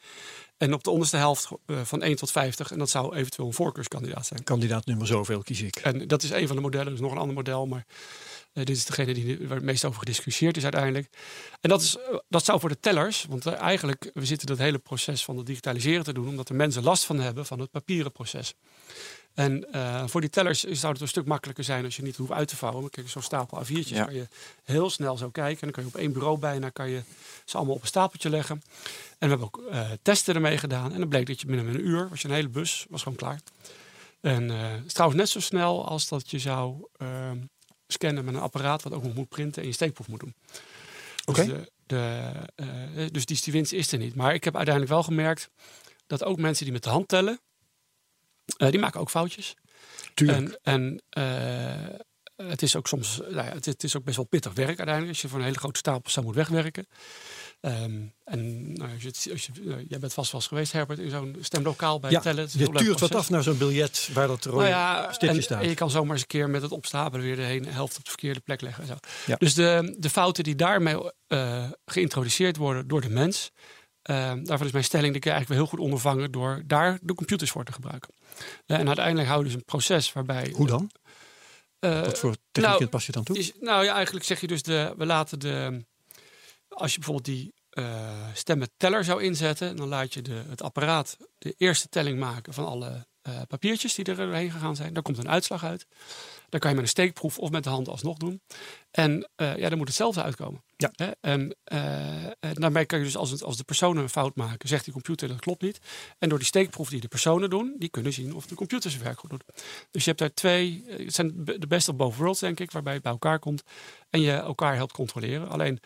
En op de onderste helft van 1 tot 50. En dat zou eventueel een voorkeurskandidaat zijn. Kandidaat nummer zoveel kies ik. En dat is een van de modellen, dus nog een ander model. Maar dit is degene die, waar het meest over gediscussieerd is uiteindelijk. En dat, is, eh, dat zou voor de tellers, want eh, eigenlijk, we zitten dat hele proces van het digitaliseren te doen, omdat er mensen last van hebben van het papieren proces. En eh, voor die tellers zou het een stuk makkelijker zijn als je niet hoeft uit te vouwen. Kijk, zo'n stapel A4'tjes Ja. kan je heel snel zo kijken. En dan kan je op één bureau bijna kan je ze allemaal op een stapeltje leggen. En we hebben ook eh, testen ermee gedaan. En dan bleek dat je binnen een uur, was je een hele bus, was gewoon klaar. En eh, het is trouwens net zo snel als dat je zou ehm, scannen met een apparaat wat ook nog moet printen en je steekproef moet doen. Oké. Dus, de, de, eh, dus die, die winst is er niet. Maar ik heb uiteindelijk wel gemerkt dat ook mensen die met de hand tellen, eh, die maken ook foutjes. Tuurlijk. En, en eh, het is ook soms, nou ja, het, het is ook best wel pittig werk uiteindelijk als je voor een hele grote stapel zou moet wegwerken. Ehm, en nou, als je, het- als je, eh, jij bent vast wel eens geweest, Herbert, in zo'n stemlokaal bij ja, tellen. Je tuurt wat af naar zo'n biljet waar dat rode Nou ja, stipje en, staat. en je kan zomaar eens een keer met het opstapelen weer de hele helft op de verkeerde plek leggen. En zo. Ja. Dus de, de fouten die daarmee eh, geïntroduceerd worden door de mens, eh, daarvan is mijn stelling dat je eigenlijk wel heel goed ondervangen door daar de computers voor te gebruiken. En uiteindelijk hou je dus een proces waarbij. Hoe dan? Wat voor techniek nou, pas je dan toe? is, nou ja, eigenlijk zeg je dus de, we laten de, als je bijvoorbeeld die eh stemmenteller zou inzetten, dan laat je de, het apparaat de eerste telling maken van alle eh, papiertjes die er doorheen gegaan zijn. Daar komt een uitslag uit. Dan kan je met een steekproef of met de hand alsnog doen. En eh, ja, dan moet hetzelfde uitkomen. Ja. Hè? En, en daarmee kan je dus als, het, als de personen een fout maken, zegt die computer dat klopt niet. En door die steekproef die de personen doen, die kunnen zien of de computer zijn werk goed doet. Dus je hebt daar twee, het zijn de de best of both worlds denk ik, waarbij het bij elkaar komt. En je elkaar helpt controleren. Alleen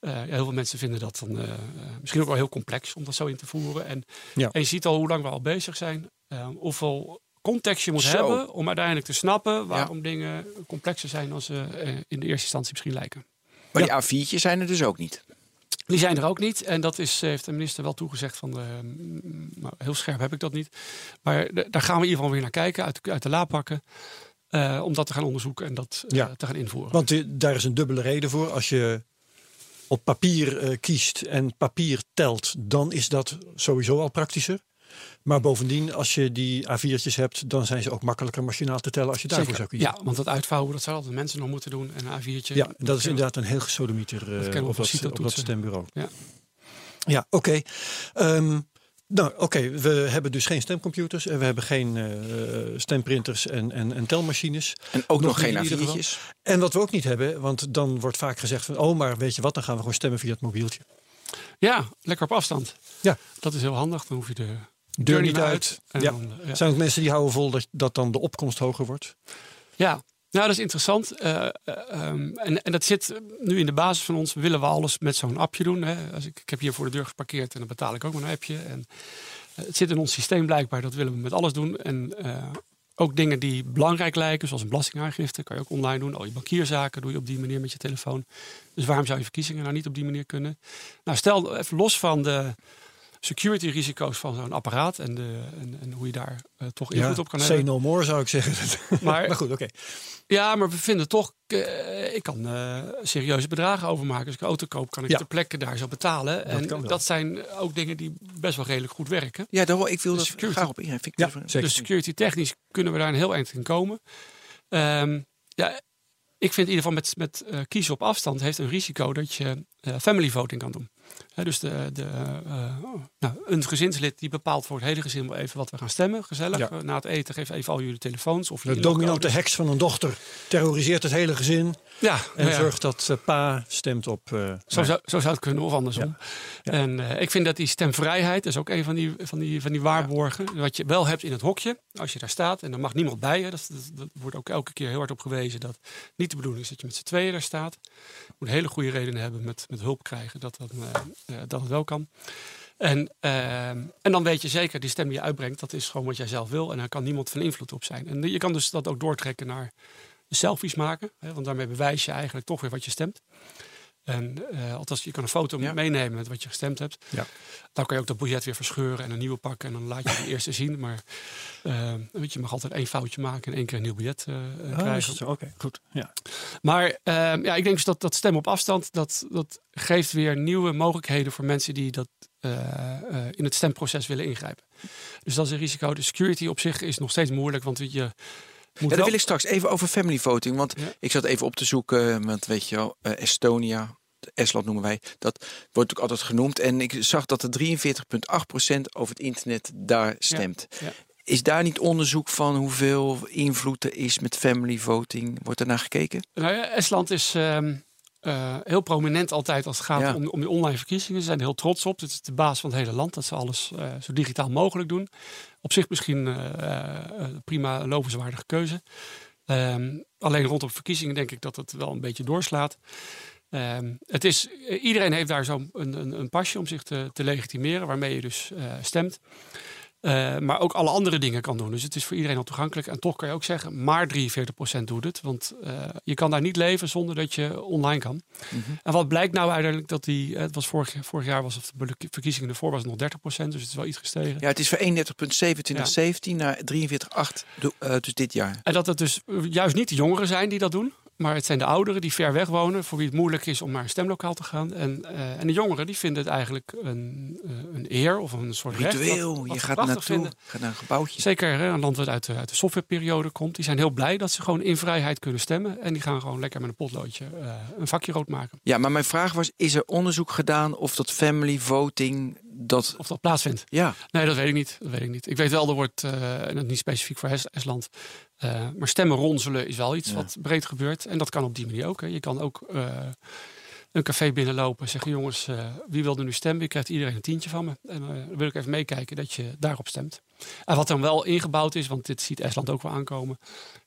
ja, heel veel mensen vinden dat dan eh, eh, misschien ook wel heel complex om dat zo in te voeren. En, Ja. en je ziet al hoe lang we al bezig zijn. eh, hoeveel context je moet Zo. hebben om uiteindelijk te snappen waarom dingen complexer zijn dan ze eh, in de eerste instantie misschien lijken. Maar die A4'tjes zijn er dus ook niet. Die zijn er ook niet. En dat is, heeft de minister wel toegezegd van de, mm, nou, heel scherp heb ik dat niet. Maar de- daar gaan we in ieder geval weer naar kijken, uit, de- uit de la pakken. eh, om dat te gaan onderzoeken en dat eh, te gaan invoeren. Want eh, daar is een dubbele reden voor. Als je op papier eh, kiest en papier telt, dan is dat sowieso al praktischer. Maar bovendien, als je die A4'tjes hebt, dan zijn ze ook makkelijker machinaal te tellen als je daarvoor zou kiezen. Ja, want dat uitvouwen, dat zouden altijd mensen nog moeten doen. En een A4'tje. Ja, dat is inderdaad een heel gesodemieter uh, we op, dat, op dat stembureau. Ja. Ja, oké. Ehm, nou, oké, we hebben dus geen stemcomputers en we hebben geen eh, stemprinters en, en, en telmachines. En ook nog, geen. A4'tjes. En wat we ook niet hebben, want dan wordt vaak gezegd van, oh, maar weet je wat, dan gaan we gewoon stemmen via het mobieltje. Ja, lekker op afstand. Ja. Dat is heel handig. Dan hoef je de Deur niet uit. En Ja. dan, ja. Zijn ook mensen die houden vol dat, dat dan de opkomst hoger wordt? Ja, nou dat is interessant. Eh, eh, ehm, en, en dat zit nu in de basis van ons. Willen we alles met zo'n appje doen? Hè? Als ik, ik heb hier voor de deur geparkeerd en dan betaal ik ook met een appje. En eh, het zit in ons systeem blijkbaar. Dat willen we met alles doen. En ook dingen die belangrijk lijken, zoals een belastingaangifte, kan je ook online doen. Al je bankierzaken doe je op die manier met je telefoon. Dus waarom zou je verkiezingen nou niet op die manier kunnen? Nou, stel even los van de security risico's van zo'n apparaat en, de, en, en hoe je daar eh, toch Ja, invloed op kan say hebben. no more zou ik zeggen. *laughs* Maar, maar goed, oké. ja, maar we vinden toch, eh, ik kan eh, serieuze bedragen overmaken. Als ik een auto koop, kan ik Ja. ter plekke daar zo betalen. en kan wel. dat zijn ook dingen die best wel redelijk goed werken. Ja, daar, ik wil De dat security. graag op ik Ja. Dus security technisch kunnen we daar een heel eind in komen. Ehm, ja, ik vind in ieder geval met, met eh, kiezen op afstand heeft een risico dat je family voting kan doen. Dus de, de, eh, oh, nou, een gezinslid die bepaalt voor het hele gezin wel even wat we gaan stemmen. Gezellig. Ja. Eh, Na het eten geef even al jullie telefoons. Of De dominante heks van een dochter terroriseert het hele gezin. Ja, En nou ja. zorgt dat eh, pa stemt op. eh, Zo zou, zo zou het kunnen, of andersom. Ja. En eh, ik vind dat die stemvrijheid, dat is ook een van die, van die, van die waarborgen. Wat je wel hebt in het hokje, als je daar staat, en er mag niemand bij je. Dat, is- dat, dat wordt ook elke keer heel hard op gewezen. Dat niet de bedoeling is dat je met z'n tweeën daar staat. Je moet hele goede redenen hebben met, met hulp krijgen dat, dat, dat het wel kan. En, eh, en dan weet je zeker, die stem die je uitbrengt, dat is gewoon wat jij zelf wil. En daar kan niemand van invloed op zijn. En je kan dus dat ook doortrekken naar selfies maken. Hè, want daarmee bewijs je eigenlijk toch weer wat je stemt. En eh, althans, je kan een foto Ja. meenemen met wat je gestemd hebt. Ja. Dan kan je ook dat biljet weer verscheuren en een nieuwe pakken. En dan laat je de *laughs* eerste zien. Maar eh, weet je, je mag altijd één foutje maken en één keer een nieuw eh, eh, ah, is krijgen. Oké, goed. Ja. Maar ehm, ja, ik denk dus dat dat stemmen op afstand, dat, dat geeft weer nieuwe mogelijkheden voor mensen die dat in het stemproces willen ingrijpen. Dus dat is een risico. De security op zich is nog steeds moeilijk, want je Ja, daar wil ik straks even over family voting. Want Ja. ik zat even op te zoeken, want weet je wel, eh, Estonia, Estland noemen wij, dat wordt ook altijd genoemd. En ik zag dat er 43,8% over het internet daar stemt. ja. Is daar niet onderzoek van hoeveel invloed er is met family voting? Wordt er naar gekeken? Nou ja, Estland is ehm, eh, heel prominent altijd als het gaat Ja. om, om die online verkiezingen. Ze zijn er heel trots op. Het is de baas van het hele land dat ze alles eh, zo digitaal mogelijk doen. Op zich misschien eh, prima lovenswaardige keuze. Ehm, alleen rondom verkiezingen denk ik dat het wel een beetje doorslaat. Ehm, het is, iedereen heeft daar zo'n een, een, een pasje om zich te, te legitimeren, waarmee je dus stemt. Eh, maar ook alle andere dingen kan doen. Dus het is voor iedereen al toegankelijk. En toch kan je ook zeggen, maar 43% doet het. Want eh, je kan daar niet leven zonder dat je online kan. En wat blijkt nou uiteindelijk dat die... eh, Het was vorig, vorig jaar was bij de verkiezingen ervoor was nog 30%. Dus het is wel iets gestegen. Ja, het is van 31,7 2017 naar 43,8 do- eh, dus dit jaar. En dat het dus juist niet de jongeren zijn die dat doen. Maar het zijn de ouderen die ver weg wonen. Voor wie het moeilijk is om naar een stemlokaal te gaan. En, eh, en de jongeren die vinden het eigenlijk een, eh, een eer of een soort recht. Ritueel, wat- wat je gaat naartoe, vinden. gaat naar een gebouwtje. Zeker hè, een land wat uit de, uit de softwareperiode komt. Die zijn heel blij dat ze gewoon in vrijheid kunnen stemmen. En die gaan gewoon lekker met een potloodje eh, een vakje rood maken. Ja, maar mijn vraag was, is er onderzoek gedaan of dat family voting, dat... Of dat plaatsvindt. Ja, Nee, dat weet ik niet. Dat weet ik niet. Ik weet wel, er wordt, eh, en dat niet specifiek voor Es- Estland, eh, maar stemmen ronselen is wel iets Ja. wat breed gebeurt. En dat kan op die manier ook. Hè. Je kan ook eh, een café binnenlopen, zeggen jongens, eh, wie wil er nu stemmen? Je krijgt iedereen een tientje van me. En eh, dan wil ik even meekijken dat je daarop stemt. En wat dan wel ingebouwd is, want dit ziet Estland ook wel aankomen,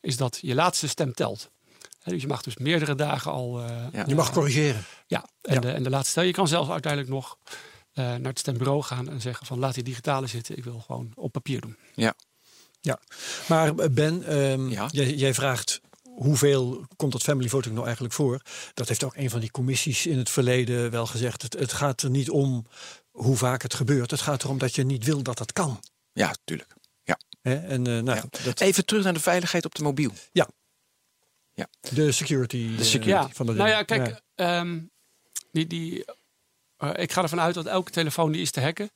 is dat je laatste stem telt. Hè, dus je mag dus meerdere dagen al. eh, Ja. Je mag corrigeren. ja, en, Ja. De, en de laatste stel. Je kan zelfs uiteindelijk nog naar het stembureau gaan en zeggen van laat die digitale zitten. Ik wil gewoon op papier doen. Ja. Maar eh, Ben, ehm, Ja. jij, jij vraagt hoeveel komt dat family voting nou eigenlijk voor? Dat heeft ook een van die commissies in het verleden wel gezegd. Het, het gaat er niet om hoe vaak het gebeurt. Het gaat erom dat je niet wil dat dat kan. ja, tuurlijk. Hè? En eh, nou, Ja. dat, Even terug naar de veiligheid op de mobiel. de security, De eh, security. van de Nou ja, kijk, ehm, die, die, eh, ik ga ervan uit dat elke telefoon die is te hacken.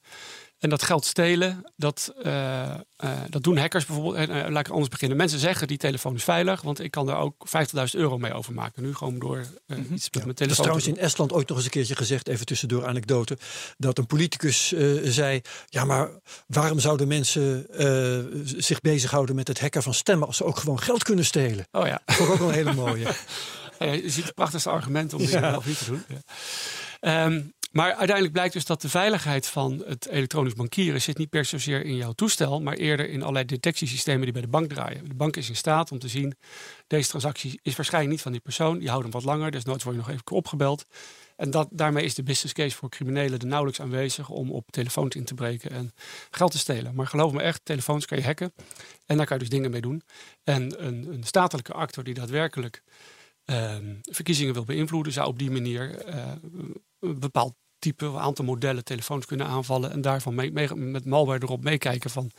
En dat geld stelen, dat, eh, eh, dat doen hackers bijvoorbeeld. En, laat ik anders beginnen. Mensen zeggen die telefoon is veilig, want ik kan daar ook 50.000 euro mee overmaken. Nu gewoon door eh, iets met mijn Dat is telefoon. trouwens in. Estland ooit nog eens een keertje gezegd, even tussendoor anekdote, dat een politicus zei, ja maar waarom zouden mensen zich bezighouden met het hacken van stemmen als ze ook gewoon geld kunnen stelen? Oh ja. Dat ook wel een hele mooie. *laughs* Ja, je ziet het prachtigste argument om wel of niet te doen. Ja. Ehm, maar uiteindelijk blijkt dus dat de veiligheid van het elektronisch bankieren zit niet per zozeer in jouw toestel, maar eerder in allerlei detectiesystemen die bij de bank draaien. De bank is in staat om te zien, deze transactie is waarschijnlijk niet van die persoon, die houdt hem wat langer, dus nooit word je nog even opgebeld. En dat, daarmee is de business case voor criminelen er nauwelijks aanwezig om op telefoons in te breken en geld te stelen. Maar geloof me echt, telefoons kan je hacken en daar kan je dus dingen mee doen. En een, een statelijke actor die daadwerkelijk ehm, verkiezingen wil beïnvloeden, zou op die manier eh, bepaald type, een aantal modellen telefoons kunnen aanvallen. En daarvan mee, mee- met malware erop meekijken van,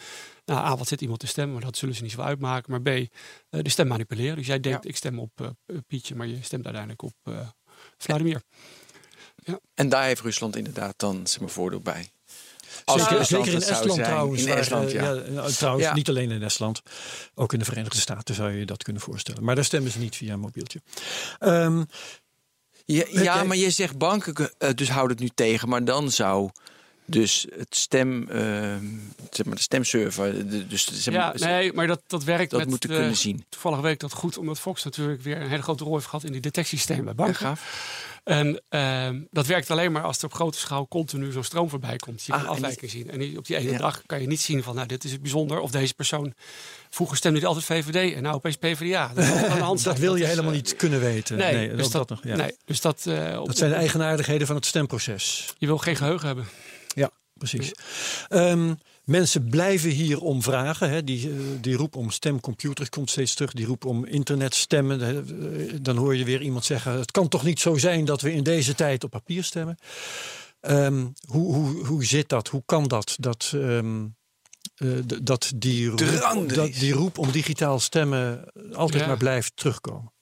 nou, A, wat zit iemand te stemmen? Maar dat zullen ze niet zo uitmaken. Maar B, eh, de stem manipuleren. Dus jij denkt, ik stem op eh, Pietje, maar je stemt uiteindelijk op eh Vladimir. En daar heeft Rusland inderdaad dan zeg maar, voordeel bij. Zeker, Rusland zeker in Estland zijn. trouwens. In waar, Estland, eh, ja. trouwens, Ja. niet alleen in Estland. Ook in de Verenigde Staten zou je je dat kunnen voorstellen. Maar daar stemmen ze niet via een mobieltje. Ehm, Ja, ja maar je zegt banken eh, dus houden het nu tegen. Maar dan zou dus het stem, eh, zeg maar de stemserver, de- dus zeg maar, Ja, nee, maar dat, dat werkt dat met... moeten eh, kunnen zien. Toevallig ik dat goed, omdat Fox natuurlijk weer een hele grote rol heeft gehad in die detectiesystemen bij Ja, banken. gaaf. En ehm, dat werkt alleen maar als er op grote schaal continu zo'n stroom voorbij komt. Je kan Ah, afwijking zien. En op die ene Ja. dag kan je niet zien van, nou, dit is het bijzonder. Of deze persoon, vroeger stemde hij altijd VVD en nou opeens PvdA. Dat, kan aan de *laughs* hand dat wil je is, helemaal eh, niet kunnen weten. Nee, Nee, dus dat, dat nog, ja. nee, dus dat, eh, op- Dat zijn de eigenaardigheden van het stemproces. Je wil geen geheugen hebben. Precies. Ehm, mensen blijven hier om vragen. Hè. Die, eh, die roep om stemcomputers komt steeds terug. Die roep om internetstemmen. Eh, Dan hoor je weer iemand zeggen... het kan toch niet zo zijn dat we in deze tijd op papier stemmen. Ehm, hoe, hoe, hoe zit dat? Hoe kan dat? Dat, ehm, eh, dat, die, roep, dat die roep om digitaal stemmen altijd Ja. maar blijft terugkomen.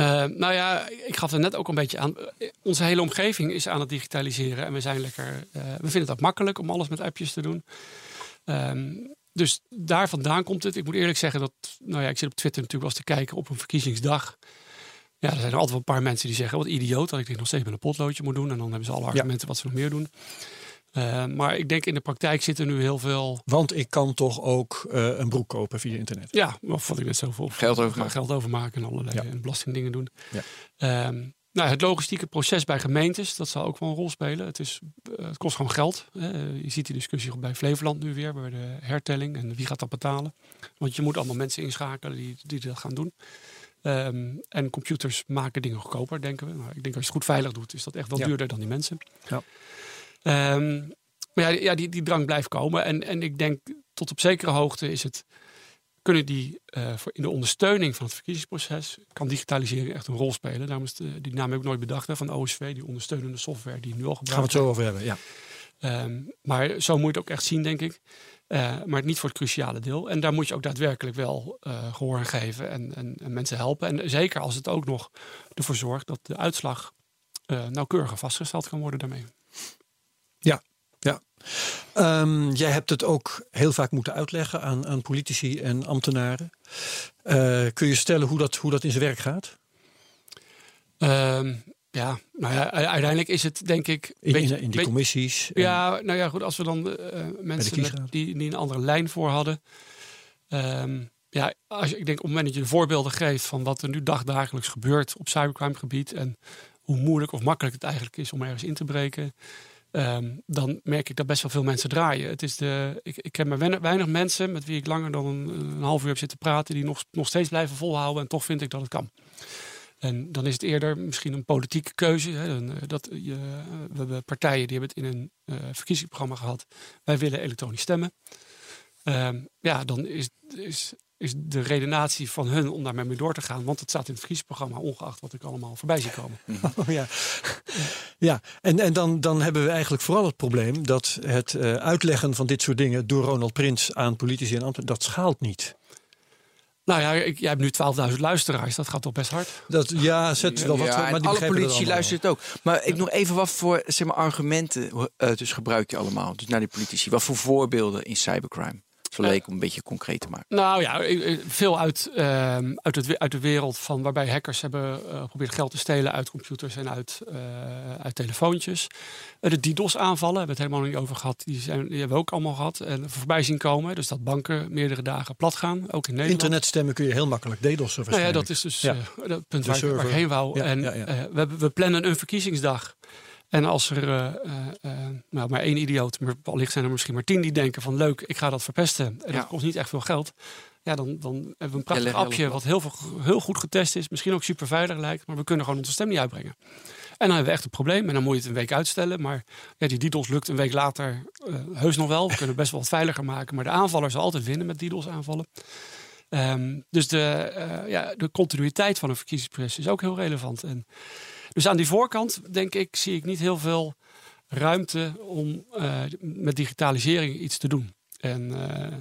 Eh, nou ja, ik gaf er net ook een beetje aan. Onze hele omgeving is aan het digitaliseren. En we zijn lekker. eh, we vinden het ook makkelijk om alles met appjes te doen. Ehm, dus daar vandaan komt het. Ik moet eerlijk zeggen dat. Nou ja, ik zit op Twitter natuurlijk wel eens te kijken op een verkiezingsdag. Ja, er zijn er altijd wel een paar mensen die zeggen: wat idioot dat ik dit nog steeds met een potloodje moet doen. En dan hebben ze alle argumenten wat ze nog meer doen. Eh, maar ik denk in de praktijk zitten nu heel veel. Want ik kan toch ook eh, een broek kopen via internet. Ja, of wat ik net zoveel Geld overmaken. geld overmaken en allerlei Ja. en belastingdingen doen. Ja. Ehm, nou, het logistieke proces bij gemeentes, dat zal ook wel een rol spelen. Het, is, eh, het kost gewoon geld. Hè. Je ziet die discussie bij Flevoland nu weer, bij de hertelling. En wie gaat dat betalen? Want je moet allemaal mensen inschakelen die, die dat gaan doen. Ehm, en computers maken dingen goedkoper, denken we. Maar ik denk als je het goed veilig doet, is dat echt wel Ja. duurder dan die mensen. Ja. Ehm, maar ja, ja die, die drang blijft komen. En, en ik denk tot op zekere hoogte is het kunnen die eh, voor in de ondersteuning van het verkiezingsproces kan digitalisering echt een rol spelen. Daarom is de, die naam heb ik nooit bedacht hè, van OSV, die ondersteunende software die nu al Daar gaan we gebruikt het zo over hebben. Ja. Ehm, maar zo moet je het ook echt zien, denk ik. Eh, maar niet voor het cruciale deel. En daar moet je ook daadwerkelijk wel eh, gehoor aan geven en, en, en mensen helpen. En zeker als het ook nog ervoor zorgt dat de uitslag nauwkeuriger vastgesteld kan worden daarmee. Ehm, jij hebt het ook heel vaak moeten uitleggen aan, aan politici en ambtenaren. Eh, kun je stellen hoe dat, hoe dat in zijn werk gaat? Ehm, ja, nou ja, uiteindelijk is het denk ik... In, beetje- in, in die commissies? Ja, nou ja, goed. Als we dan eh, mensen met, die, die een andere lijn voor hadden. Ehm, ja, als ik denk op het moment dat je de voorbeelden geeft van wat er nu dagdagelijks gebeurt op cybercrime gebied. En hoe moeilijk of makkelijk het eigenlijk is om ergens in te breken. Ehm, dan merk ik dat best wel veel mensen draaien. Het is de, ik, ik ken maar weinig, mensen met wie ik langer dan een, half uur heb zitten praten. die nog, nog steeds blijven volhouden. En toch vind ik dat het kan. En dan is het eerder misschien een politieke keuze. Hè, eh, dat je, eh, we hebben partijen die hebben het in een eh, verkiezingsprogramma gehad. Wij willen elektronisch stemmen. Ehm, ja, dan is, is, is de redenatie van hun om daarmee mee door te gaan. Want het staat in het verkiezingsprogramma, ongeacht wat ik allemaal voorbij zie komen. *laughs* Oh, ja. ja, en, en dan, dan hebben we eigenlijk vooral het probleem dat het eh, uitleggen van dit soort dingen door Ronald Prins aan politici en ambtenaren, dat schaalt niet. Nou ja, ik, jij hebt nu 12.000 luisteraars. Dat gaat toch best hard? Dat, ja, zet wel wat, Ja, maar die alle luisteren het ook. Maar ik nog even, wat voor zeg maar, argumenten eh, dus gebruik je allemaal? Dus naar die politici. Wat voor voorbeelden in cybercrime? Zo leek om een beetje concreet te maken. Nou ja, eh, eh, veel uit, ehm, uit, het, uit de wereld van waarbij hackers hebben eh, geprobeerd geld te stelen uit computers en uit, eh, uit telefoontjes. Eh, de DDoS-aanvallen hebben we het helemaal niet over gehad. Die, zijn, die hebben we ook allemaal gehad en voorbij zien komen. Dus dat banken meerdere dagen plat gaan, ook in Nederland. Internet kunnen je heel makkelijk DDoS'en Nou ja, dat is dus Ja. dat punt waar, ik- waar ik heen wou. Ja, en ja, ja. eh, we, hebben- we plannen een verkiezingsdag. En als er eh, eh, eh, nou, maar één idioot, maar wellicht zijn er misschien maar tien die denken van leuk, ik ga dat verpesten. En Ja. dat kost niet echt veel geld. Ja, dan, dan hebben we een prachtig appje wat heel, veel, heel goed getest is. Misschien ook super veilig lijkt, maar we kunnen gewoon onze stem niet uitbrengen. En dan hebben we echt een probleem. En dan moet je het een week uitstellen. Maar ja, die DDoS lukt een week later heus nog wel. We kunnen best wel wat veiliger maken. Maar de aanvaller zal altijd winnen met DDoS aanvallen. Ehm, dus de, ja, de continuïteit van een verkiezingsproces is ook heel relevant. En dus aan die voorkant, denk ik, zie ik niet heel veel ruimte om eh, met digitalisering iets te doen. En eh,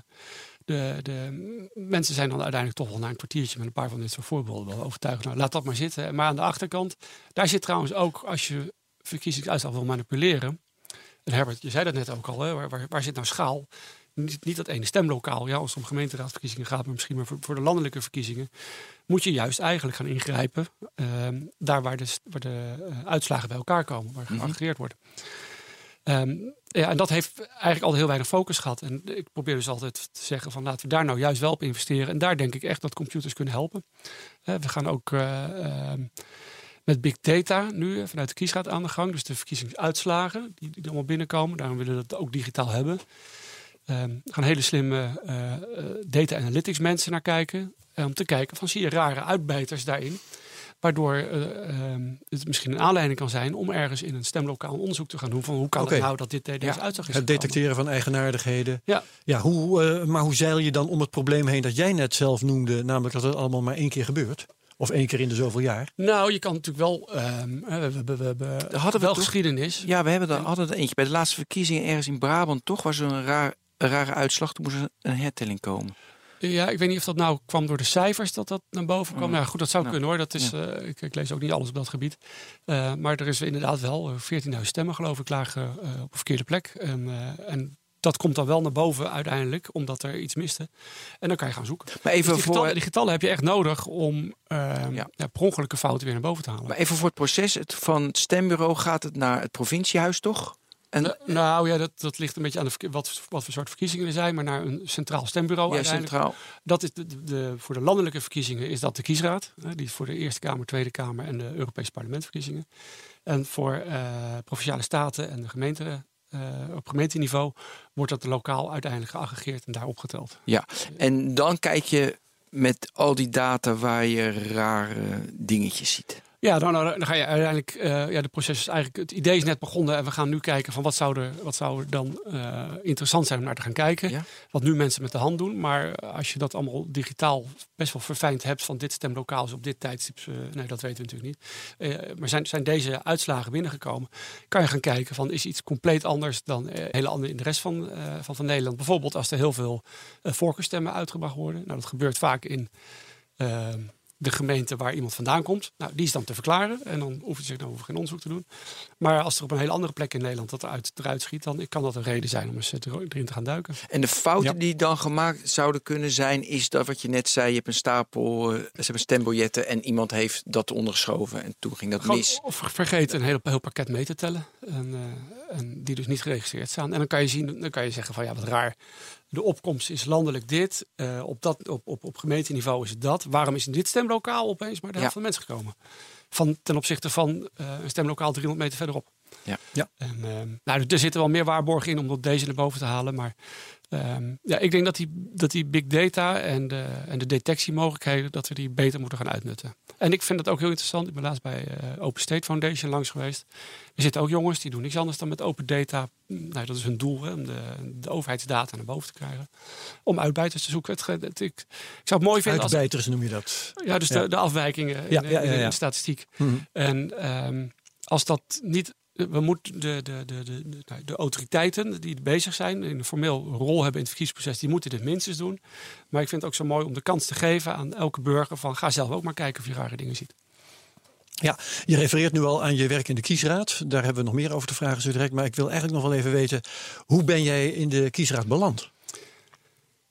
de, de mensen zijn dan uiteindelijk toch wel na een kwartiertje met een paar van dit soort voorbeelden wel overtuigd. Nou, laat dat maar zitten. Maar aan de achterkant, daar zit trouwens ook, als je verkiezingsuitslag wil manipuleren. En Herbert, je zei dat net ook al, hè, waar, waar, zit nou schaal? Niet, dat ene stemlokaal, ja, als het om gemeenteraadsverkiezingen gaat, maar misschien maar voor de landelijke verkiezingen, moet je juist eigenlijk gaan ingrijpen. ehm, daar waar de, waar de eh, uitslagen bij elkaar komen, waar geaggregeerd wordt. Ehm, ja, en dat heeft eigenlijk al heel weinig focus gehad. En ik probeer dus altijd te zeggen van laten we daar nou juist wel op investeren. En daar denk ik echt dat computers kunnen helpen. Eh, we gaan ook eh, ehm, met big data nu vanuit de kiesraad aan de gang. Dus de verkiezingsuitslagen die, die allemaal binnenkomen. Daarom willen we dat ook digitaal hebben. Er gaan hele slimme data analytics mensen naar kijken. Eh, om te kijken van zie je rare uitbijters daarin. Waardoor eh, ehm, het misschien een aanleiding kan zijn om ergens in een stemlokaal een onderzoek te gaan doen. Van hoe kan Oké. het nou dat dit deze Ja, uitslag is Het detecteren van eigenaardigheden. Ja. Ja, hoe, eh, maar hoe zeil je dan om het probleem heen dat jij net zelf noemde, namelijk dat het allemaal maar één keer gebeurt? Of één keer in de zoveel jaar? Nou, je kan natuurlijk wel. ehm, we, we, we, hadden we wel geschiedenis. Ja, we hebben er, hadden er eentje bij de laatste verkiezingen ergens in Brabant. Toch was er een, raar, een rare uitslag. Toen moest er een hertelling komen. Ja, ik weet niet of dat nou kwam door de cijfers dat dat naar boven kwam. Mm. Nou goed, dat zou Nou, kunnen hoor. Dat is, eh, ik, ik lees ook niet alles op dat gebied. Eh, maar er is inderdaad wel eh, 14.000 stemmen geloof ik lagen eh, op een verkeerde plek. En, eh, en dat komt dan wel naar boven uiteindelijk, omdat er iets miste. En dan kan je gaan zoeken. Maar even, Dus die, voor, getallen, die getallen heb je echt nodig om ehm Ja. ja. per ongelukke fouten weer naar boven te halen. maar even voor het proces. Het, van het stembureau gaat het naar het provinciehuis, toch? En, Nou, nou ja, dat, dat ligt een beetje aan de, wat, wat voor soort verkiezingen er zijn. Maar naar een centraal stembureau ja, centraal. Dat is de, de, de- voor de landelijke verkiezingen is dat de kiesraad. Hè, die is voor de Eerste Kamer, Tweede Kamer en de Europese parlementsverkiezingen. En voor eh, provinciale staten en de gemeente, eh, op gemeenteniveau wordt dat lokaal uiteindelijk geaggregeerd en daar opgeteld. En dan kijk je met al die data waar je rare dingetjes ziet. Ja, dan, dan ga je uiteindelijk, eh, ja, de proces is eigenlijk, het idee is net begonnen en we gaan nu kijken van wat zou er, wat zou er dan eh, interessant zijn om naar te gaan kijken. Ja. Wat nu mensen met de hand doen, maar als je dat allemaal digitaal best wel verfijnd hebt van dit stemlokaal is op dit tijdstip, eh, nee dat weten we natuurlijk niet. Eh, maar zijn, zijn deze uitslagen binnengekomen, kan je gaan kijken van is iets compleet anders dan eh, hele andere in de rest van, eh, van, van Nederland. Bijvoorbeeld als er heel veel eh voorkeurstemmen uitgebracht worden. Nou, dat gebeurt vaak in eh, de gemeente waar iemand vandaan komt. Nou, die is dan te verklaren en dan hoef je zich dan over geen onderzoek te doen. Maar als er op een hele andere plek in Nederland dat eruit, eruit schiet, dan kan dat een reden zijn om eens eh, er- erin te gaan duiken. En de fouten Ja. die dan gemaakt zouden kunnen zijn, is dat wat je net zei. Je hebt een stapel, eh, ze hebben stembiljetten en iemand heeft dat ondergeschoven. En toen ging dat Gewoon, mis. of vergeet een heel, heel pakket mee te tellen. En, eh, en die dus niet geregistreerd staan. En dan kan je zien, dan kan je zeggen van ja, wat raar. De opkomst is landelijk dit. eh, op, dat, op, op, op gemeenteniveau is het dat. Waarom is in dit stemlokaal opeens maar de helft Ja. van de mensen gekomen? Van, ten opzichte van eh, een stemlokaal 300 meter verderop. Ja. Ja. En, ehm, nou, er zitten wel meer waarborgen in om op deze naar boven te halen. Maar ehm, ja, ik denk dat die, dat die big data en de, en de detectiemogelijkheden, dat we die beter moeten gaan uitnutten. En ik vind het ook heel interessant. Ik ben laatst bij eh, Open State Foundation langs geweest. Er zitten ook jongens die doen niks anders dan met open data. Nou, dat is hun doel, hè, om de, de overheidsdata naar boven te krijgen. Om uitbuiters te zoeken. Het, ik, ik zou het mooi vinden als... Uitbijters noem je dat. Ja, dus Ja. De, de afwijkingen in, Ja, in in statistiek. Mhm. En ehm, als dat niet. We moeten de, de, de, de, de, nou, autoriteiten die bezig zijn, in een formeel rol hebben in het verkiezingsproces, die moeten dit minstens doen. Maar ik vind het ook zo mooi om de kans te geven aan elke burger van ga zelf ook maar kijken of je rare dingen ziet. Ja, je refereert nu al aan je werk in de kiesraad. Daar hebben we nog meer over te vragen zo direct. Maar ik wil eigenlijk nog wel even weten, hoe ben jij in de kiesraad beland?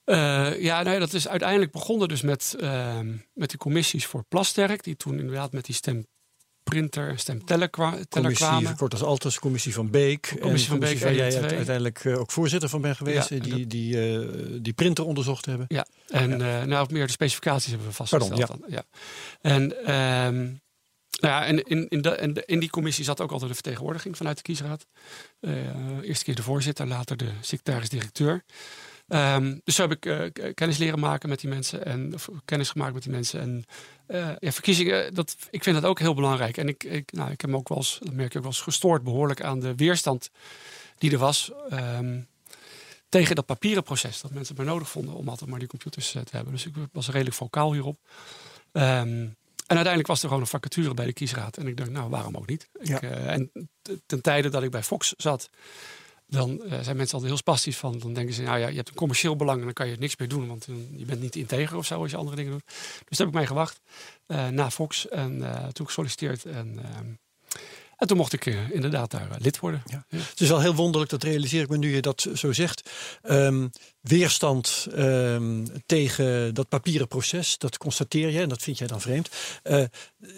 Eh, ja, nee, dat is uiteindelijk begonnen dus met, ehm, met de commissies voor Plasterk, die toen inderdaad met die stemteller kwa- teller Commissie, kwamen. verkort als Altus, commissie van Beek. Commissie van Beek waar jij 1 en 2. uiteindelijk eh, ook voorzitter van bent geweest. Ja, eh, die, die, eh, die printer onderzocht hebben. Ja, en eh nou, meer de specificaties hebben we vastgesteld. Pardon, dan. Ja. En, ehm, nou ja, en in, in, de, in, de- in die commissie zat ook altijd een vertegenwoordiging vanuit de kiesraad. Eh eerste keer de voorzitter, later de secretaris-directeur. Ehm, dus zo heb ik eh, kennis leren maken met die mensen en of kennis gemaakt met die mensen. En eh, ja, verkiezingen, dat, ik vind dat ook heel belangrijk. En ik, ik, nou, ik heb me ook wel eens, dat merk ik ook wel eens, gestoord behoorlijk aan de weerstand die er was. ehm, tegen dat papieren proces. Dat mensen het maar nodig vonden om altijd maar die computers eh, te hebben. Dus ik was redelijk vocaal hierop. Ehm, uiteindelijk was er gewoon een vacature bij de kiesraad. En ik dacht, nou, waarom ook niet? Ik, Ja. eh, en ten tijde dat ik bij Fox zat, dan eh, zijn mensen altijd heel spastisch van. Dan denken ze, nou ja, je hebt een commercieel belang en dan kan je niks meer doen. Want je bent niet integer of zo als je andere dingen doet. Dus daar heb ik mee gewacht eh, na Fox. En eh, toen gesolliciteerd. En, ehm, en toen mocht ik eh, inderdaad daar eh, lid worden. Ja. Het is wel heel wonderlijk, dat realiseer ik me nu je dat zo zegt. Ehm, weerstand ehm, tegen dat papieren proces, dat constateer je en dat vind jij dan vreemd. Eh,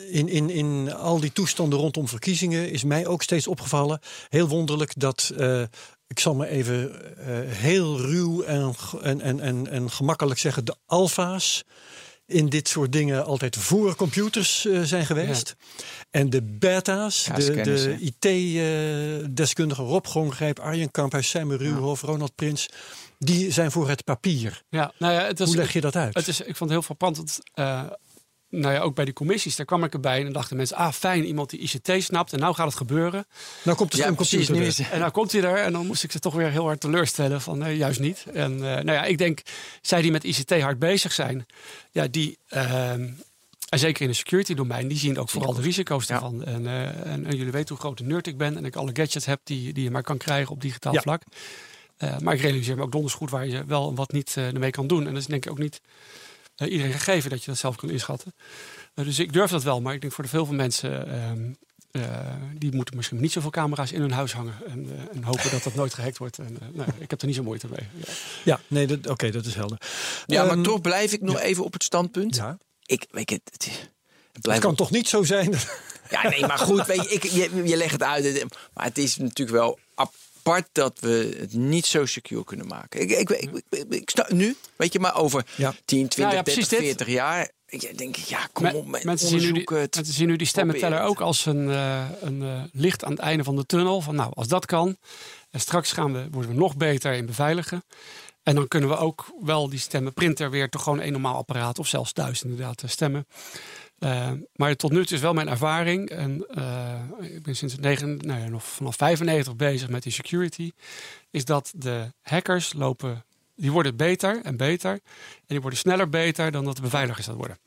in, in, in al die toestanden rondom verkiezingen is mij ook steeds opgevallen. Heel wonderlijk dat. ik zal maar even heel ruw en, en, en, en gemakkelijk zeggen, de alfa's in dit soort dingen altijd voor computers eh, zijn geweest. En de beta's, Ja, de, de IT-deskundigen Rob Grongrijp, Arjen Kamphuis, Simon Ruwhof, Ronald Prins, die zijn voor het papier. Ja, nou ja, het is, Hoe leg je dat uit? Het is, ik vond het heel frappant. Dat, eh, nou ja, ook bij die commissies, daar kwam ik erbij en dan dachten mensen, ah fijn, iemand die ICT snapt en nou gaat het gebeuren. nou komt het Ja, een precies. computer Nu er. is, En nou komt hij er en dan moest ik ze toch weer heel hard teleurstellen van nee, juist niet. En eh, nou ja, ik denk, zij die met ICT hard bezig zijn, ja, die, ehm, en zeker in het security domein, die zien ook vooral de risico's Ja. En, eh, en, en jullie weten hoe groot een nerd ik ben en ik alle gadgets heb die, die je maar kan krijgen op digitaal Ja. vlak. Eh, maar ik realiseer me ook donders goed waar je wel en wat niet ermee kan doen. En dat is denk ik ook niet iedereen gegeven dat je dat zelf kan inschatten. Eh, dus ik durf dat wel, maar ik denk voor de veel van mensen, ehm, eh, die moeten misschien niet zoveel camera's in hun huis hangen. En, eh, en hopen dat dat nooit gehackt wordt. En, nou, ik heb er niet zo moeite mee. Ja. Ja, nee, dat- oké, dat is helder. ja, maar Ehm, toch blijf ik nog even op het standpunt. Ja, Ik weet het. Het, het het blijft kan toch niet zo zijn? Ja, nee, maar goed, weet je, ik, je, je legt het uit. Maar het is natuurlijk wel apart dat we het niet zo secure kunnen maken. Ik, ik, ik, ik, ik snap nu, weet je, maar over Ja. 10, 20, Ja, ja, 30, precies dit. 40 jaar. Ik denk, ja, kom op, met mensen, zien nu die, het. mensen zien nu die stemmenteller ook als een, eh, een eh, licht aan het einde van de tunnel. Van nou, als dat kan. En straks gaan we, worden we nog beter in beveiligen. En dan kunnen we ook wel die stemmenprinter weer toch gewoon een normaal apparaat. Of zelfs thuis inderdaad eh, stemmen. Eh, maar tot nu toe is wel mijn ervaring. En eh, ik ben sinds negen, nou ja, nog vanaf 95 bezig met die security. Is dat de hackers lopen, die worden beter en beter. En die worden sneller beter dan dat de beveiligers dat worden.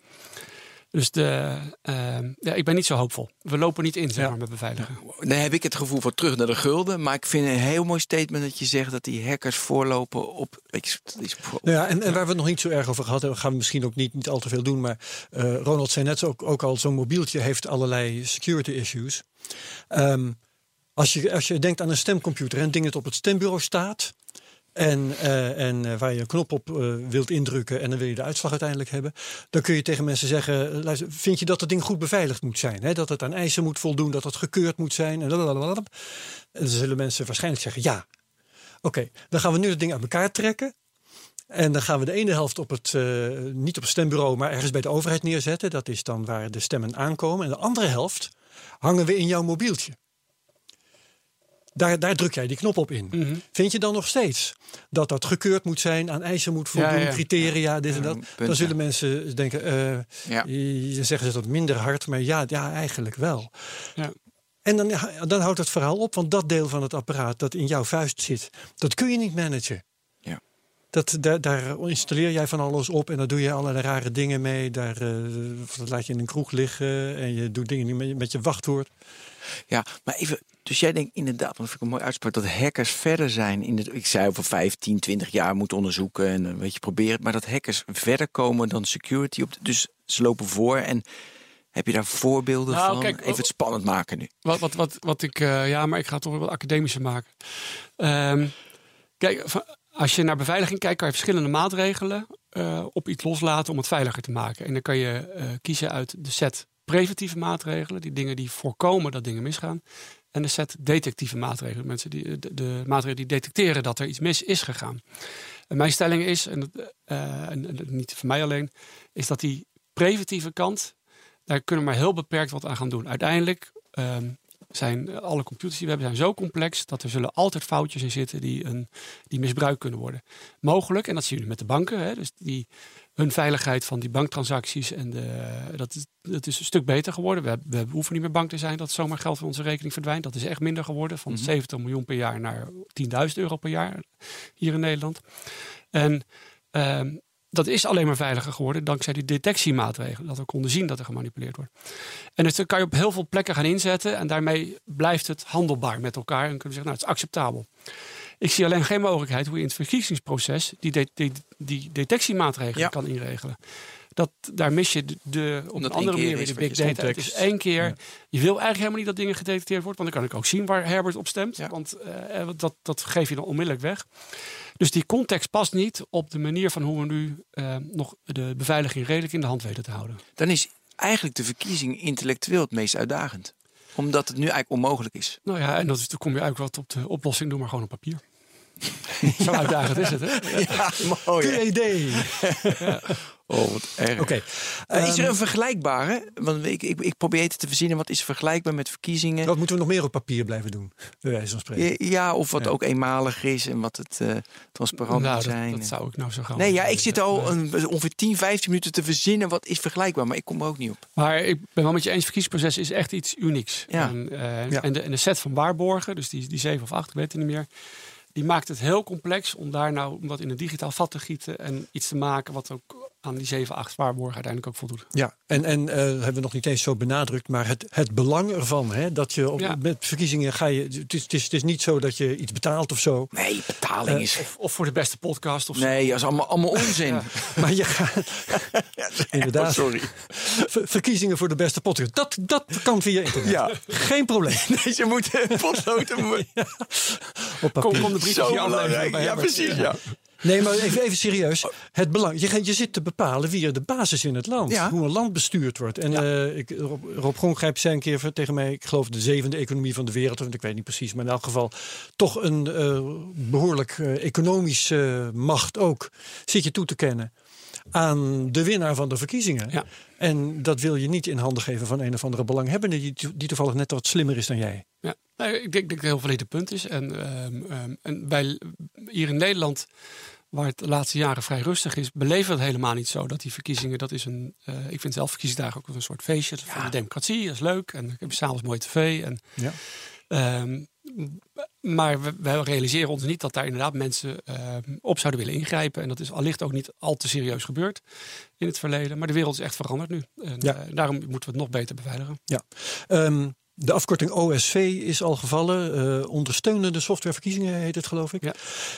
Dus de, eh, ja, ik ben niet zo hoopvol. We lopen niet in zeg Ja. maar, met beveiligen. Dan heb ik het gevoel van terug naar de gulden. Maar ik vind het een heel mooi statement dat je zegt dat die hackers voorlopen op. Weet je, dat is, Nou ja, en, en waar we het nog niet zo erg over gehad hebben, gaan we misschien ook niet, niet al te veel doen. Maar eh, Ronald zei net ook, ook al, zo'n mobieltje heeft allerlei security issues. Ehm, als, je, als je denkt aan een stemcomputer en ding dat op het stembureau staat. En, eh, en eh, waar je een knop op eh, wilt indrukken en dan wil je de uitslag uiteindelijk hebben. Dan kun je tegen mensen zeggen, luister, vind je dat het ding goed beveiligd moet zijn? Hè? Dat het aan eisen moet voldoen, dat het gekeurd moet zijn. En, en dan zullen mensen waarschijnlijk zeggen ja. Oké, dan gaan we nu het ding uit elkaar trekken. En dan gaan we de ene helft op het, niet op het stembureau, maar ergens bij de overheid neerzetten. Dat is dan waar de stemmen aankomen. En de andere helft hangen we in jouw mobieltje. Daar, daar druk jij die knop op in. Mhm. Vind je dan nog steeds dat dat gekeurd moet zijn, aan eisen moet voldoen, Ja, ja. criteria, dit en dat? punt, dan zullen mensen denken, eh, je zeggen ze dat minder hard, maar ja, ja eigenlijk wel. Ja. En dan, dan houdt het verhaal op, want dat deel van het apparaat dat in jouw vuist zit, dat kun je niet managen. Ja. Dat, daar, daar installeer jij van alles op en daar doe je allerlei rare dingen mee. Daar eh, dat laat je in een kroeg liggen en je doet dingen met, je- met je wachtwoord. Ja, maar even. Dus jij denkt inderdaad, want dat vind ik een mooi uitspraak, dat hackers verder zijn in de. Ik zei over 15, 20 jaar moeten onderzoeken en een beetje proberen. Maar dat hackers verder komen dan security. Op de- dus ze lopen voor. En heb je daar voorbeelden Nou, van? kijk, even het spannend maken nu. Wat, wat, wat, wat ik, eh, ja, maar ik ga het toch wel wat academischer maken. Ehm, kijk, als je naar beveiliging kijkt, kan je verschillende maatregelen eh, op iets loslaten om het veiliger te maken. En dan kan je eh, kiezen uit de set preventieve maatregelen, die dingen die voorkomen dat dingen misgaan. En de set detectieve maatregelen, mensen die, de, de maatregelen die detecteren dat er iets mis is gegaan. En mijn stelling is, en, eh, niet van mij alleen, is dat die preventieve kant, daar kunnen we maar heel beperkt wat aan gaan doen. Uiteindelijk ehm, zijn eh, alle computers die we hebben zijn zo complex dat er zullen altijd foutjes in zitten die, een, die misbruikt kunnen worden. Mogelijk, en dat zien nu met de banken, hè, dus die, hun veiligheid van die banktransacties en de, dat, is, dat is een stuk beter geworden. We, we hoeven niet meer bang te zijn dat zomaar geld van onze rekening verdwijnt. Dat is echt minder geworden, van 70 miljoen per jaar naar 10.000 euro per jaar hier in Nederland. En ehm, dat is alleen maar veiliger geworden dankzij die detectiemaatregelen. Dat we konden zien dat er gemanipuleerd wordt. En dus dat kan je op heel veel plekken gaan inzetten. En daarmee blijft het handelbaar met elkaar. En kunnen we zeggen, nou, het is acceptabel. Ik zie alleen geen mogelijkheid hoe je in het verkiezingsproces die, de- die, die detectiemaatregelen Ja. kan inregelen. Dat, daar mis je de, de, op een andere manier weer de big data. Het is één keer. Je wil eigenlijk helemaal niet dat dingen gedetecteerd wordt. Want dan kan ik ook zien waar Herbert op stemt. Ja. Want eh, eh, dat, dat geef je dan onmiddellijk weg. Dus die context past niet op de manier van hoe we nu eh, nog de beveiliging redelijk in de hand weten te houden. Dan is eigenlijk de verkiezing intellectueel het meest uitdagend. Omdat het nu eigenlijk onmogelijk is. Nou ja, en dat is, dan kom je eigenlijk wat op de oplossing. Doe maar gewoon op papier. *laughs* Zo uitdagend is het, hè? Ja, mooi. idee. *laughs* Oh, wat erg. Oké. Eh, is er Ehm, een vergelijkbare? Want ik, ik, ik probeer het te verzinnen. Wat is vergelijkbaar met verkiezingen? Wat moeten we nog meer op papier blijven doen? Bij wijze van spreken. Ja, of wat Ja. ook eenmalig is en wat het eh, transparant Nou, moet dat, zijn. dat zou ik nou zo gaan. Nee, ja, ik zit al een, ongeveer 10, 15 minuten te verzinnen wat is vergelijkbaar, maar ik kom er ook niet op. Maar ik ben wel met je eens, het verkiezingsproces is echt iets unieks. Ja. En, eh, Ja. en, de, en de set van waarborgen, dus die, die zeven of acht, ik weet het niet meer. Die maakt het heel complex om daar nou om dat in een digitaal vat te gieten. En iets te maken wat ook aan die zeven, acht waarborgen uiteindelijk ook voldoet. Ja, en, en eh, hebben we nog niet eens zo benadrukt, maar het, het belang ervan, hè, dat je op, Ja. met verkiezingen ga je. Het is, het, is, het is niet zo dat je iets betaalt of zo. Nee, betaling is. Of, of voor de beste podcast of zo. Nee, dat is allemaal, allemaal onzin. *laughs* Maar je gaat. *laughs* inderdaad. Oh, sorry. ver- verkiezingen voor de beste podcast. Dat, dat kan via internet. Ja. Geen probleem. *laughs* Nee, ze moeten potloden. Op Kom, papier. kom aflevering Ja, precies. Ja. Nee, maar even, even serieus. Het belang, je, gaat- je zit te bepalen wie er de basis in het land. Ja. Hoe een land bestuurd wordt. En eh, ik, Rob, Rob Grongrijp zei een keer voor- tegen mij... ik geloof de zevende economie van de wereld. Want ik weet niet precies. Maar in elk geval toch een eh, behoorlijk eh, economische macht ook. Zit je toe te kennen aan de winnaar van de verkiezingen. Ja. En dat wil je niet in handen geven van een of andere belanghebbende... die, die toevallig net wat slimmer is dan jij. Ja, nou, ik denk, denk dat het heel valide punt is. En, en wij hier in Nederland, waar het de laatste jaren vrij rustig is, beleven we het helemaal niet zo. Dat die verkiezingen, dat is een. eh, ik vind zelf verkiezingsdagen ook een soort feestje van de democratie. Dat is leuk. En ik heb s'avonds mooi tv. En, Ja. ehm, maar we, we realiseren ons niet dat daar inderdaad mensen ehm, op zouden willen ingrijpen. En dat is allicht ook niet al te serieus gebeurd in het verleden. Maar de wereld is echt veranderd nu. En Ja. eh, daarom moeten we het nog beter beveiligen. Ja. Ehm, de afkorting OSV is al gevallen. Eh, ondersteunende softwareverkiezingen heet het, geloof ik. Ja.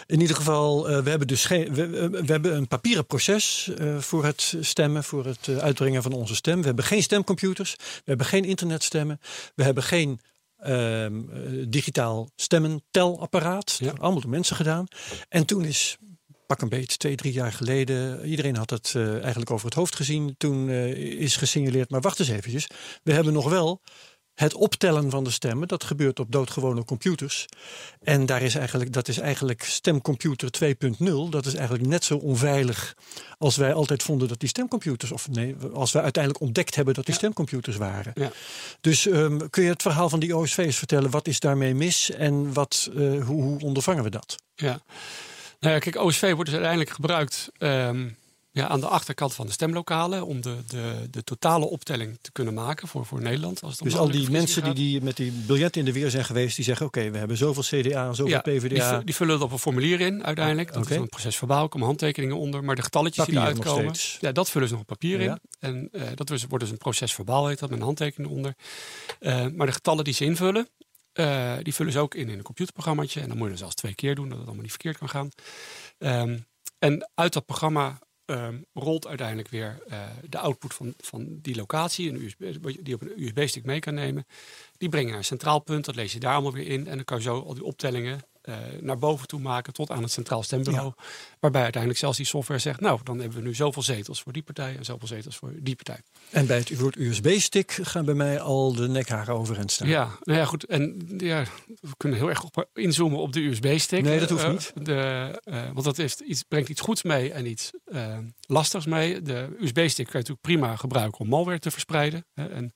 In ieder geval, eh, we hebben dus geen, we, we- hebben een papieren proces eh, voor het stemmen, voor het eh, uitbrengen van onze stem. We hebben geen stemcomputers, we hebben geen internetstemmen, we hebben geen ehm, eh, digitaal stemmen telapparaat. Ja. Allemaal door mensen gedaan. En toen is pak een beet, twee, drie jaar geleden. Iedereen had het eh, eigenlijk over het hoofd gezien. Toen eh, is gesignaleerd, maar wacht eens eventjes. We hebben nog wel het optellen van de stemmen. Dat gebeurt op doodgewone computers. En daar is eigenlijk, dat is eigenlijk stemcomputer 2.0. Dat is eigenlijk net zo onveilig als wij altijd vonden dat die stemcomputers... of nee, als wij uiteindelijk ontdekt hebben dat die stemcomputers waren. Ja. Dus ehm, kun je het verhaal van die OSV's vertellen? Wat is daarmee mis en wat, eh, hoe, hoe ondervangen we dat? Ja. Nou ja, kijk, OSV wordt dus uiteindelijk gebruikt ehm, ja, aan de achterkant van de stemlokalen om de, de, de totale optelling te kunnen maken voor, voor Nederland. Als het om Dus al die mensen die, die met die biljetten in de weer zijn geweest, die zeggen: Oké, we hebben zoveel CDA, zoveel gaat. Ja, PvdA. die vullen het op een formulier in uiteindelijk. Dat Oké. is een proces verbaal, komen handtekeningen onder. Maar de getalletjes die eruit komen, steeds. ja, dat vullen ze nog op papier Ja. in. En eh, dat wordt dus een proces verbaal, heet dat, met een handtekening onder. Eh, maar de getallen die ze invullen, eh, die vullen ze ook in in een computerprogrammaatje. En dan moet je dat zelfs twee keer doen, dat het allemaal niet verkeerd kan gaan. Ehm, en uit dat programma ehm, rolt uiteindelijk weer eh, de output van, van die locatie, een USB, die je op een USB-stick mee kan nemen. Die brengen naar een centraal punt, dat lees je daar allemaal weer in. En dan kan je zo al die optellingen eh, naar boven toe maken tot aan het Centraal Stembureau. Waarbij uiteindelijk zelfs die software zegt, nou, dan hebben we nu zoveel zetels voor die partij en zoveel zetels voor die partij. En bij het woord USB-stick gaan bij mij al de nekharen overeind staan. Ja, nou ja, goed. En ja, we kunnen heel erg op inzoomen op de USB-stick. Nee, dat hoeft Eh, niet. De, eh, want dat heeft iets, brengt iets goeds mee en iets lastigs mee. De USB-stick kan je natuurlijk prima gebruiken om malware te verspreiden. Hè. En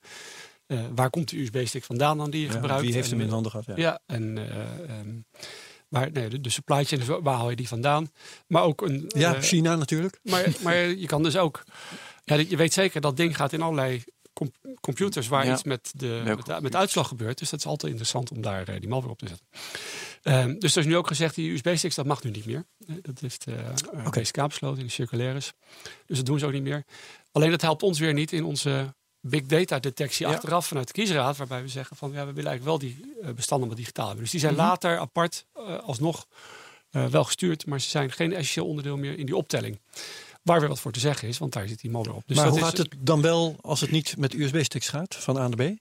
eh, waar komt de USB-stick vandaan dan die je Ja, gebruikt? wie heeft hem in eh, handen gehad? Ja. Ja, en um, waar, nee, de, de supply chain, waar haal je die vandaan? Maar ook een. Ja, China natuurlijk. Maar, *laughs* maar je kan dus ook. Ja, je weet zeker dat ding gaat in allerlei com computers waar Ja. iets met de, met, de, met de uitslag gebeurt. Dus dat is altijd interessant om daar die malware op te zetten. Ehm, dus er is nu ook gezegd, die USB-sticks, dat mag nu niet meer. Dat heeft uh, Oké. BSK besloten in de circularis. Dus dat doen ze ook niet meer. Alleen dat helpt ons weer niet in onze big data detectie Ja. achteraf vanuit de kiesraad. Waarbij we zeggen van, ja, we willen eigenlijk wel die eh, bestanden maar digitaal hebben. Dus die zijn Mhm. later apart eh, alsnog eh, wel gestuurd. Maar ze zijn geen essentieel onderdeel meer in die optelling. Waar weer wat voor te zeggen is, want daar zit die modder op. Dus maar dat hoe is, gaat het dan wel als het niet met USB-sticks gaat, van A naar B?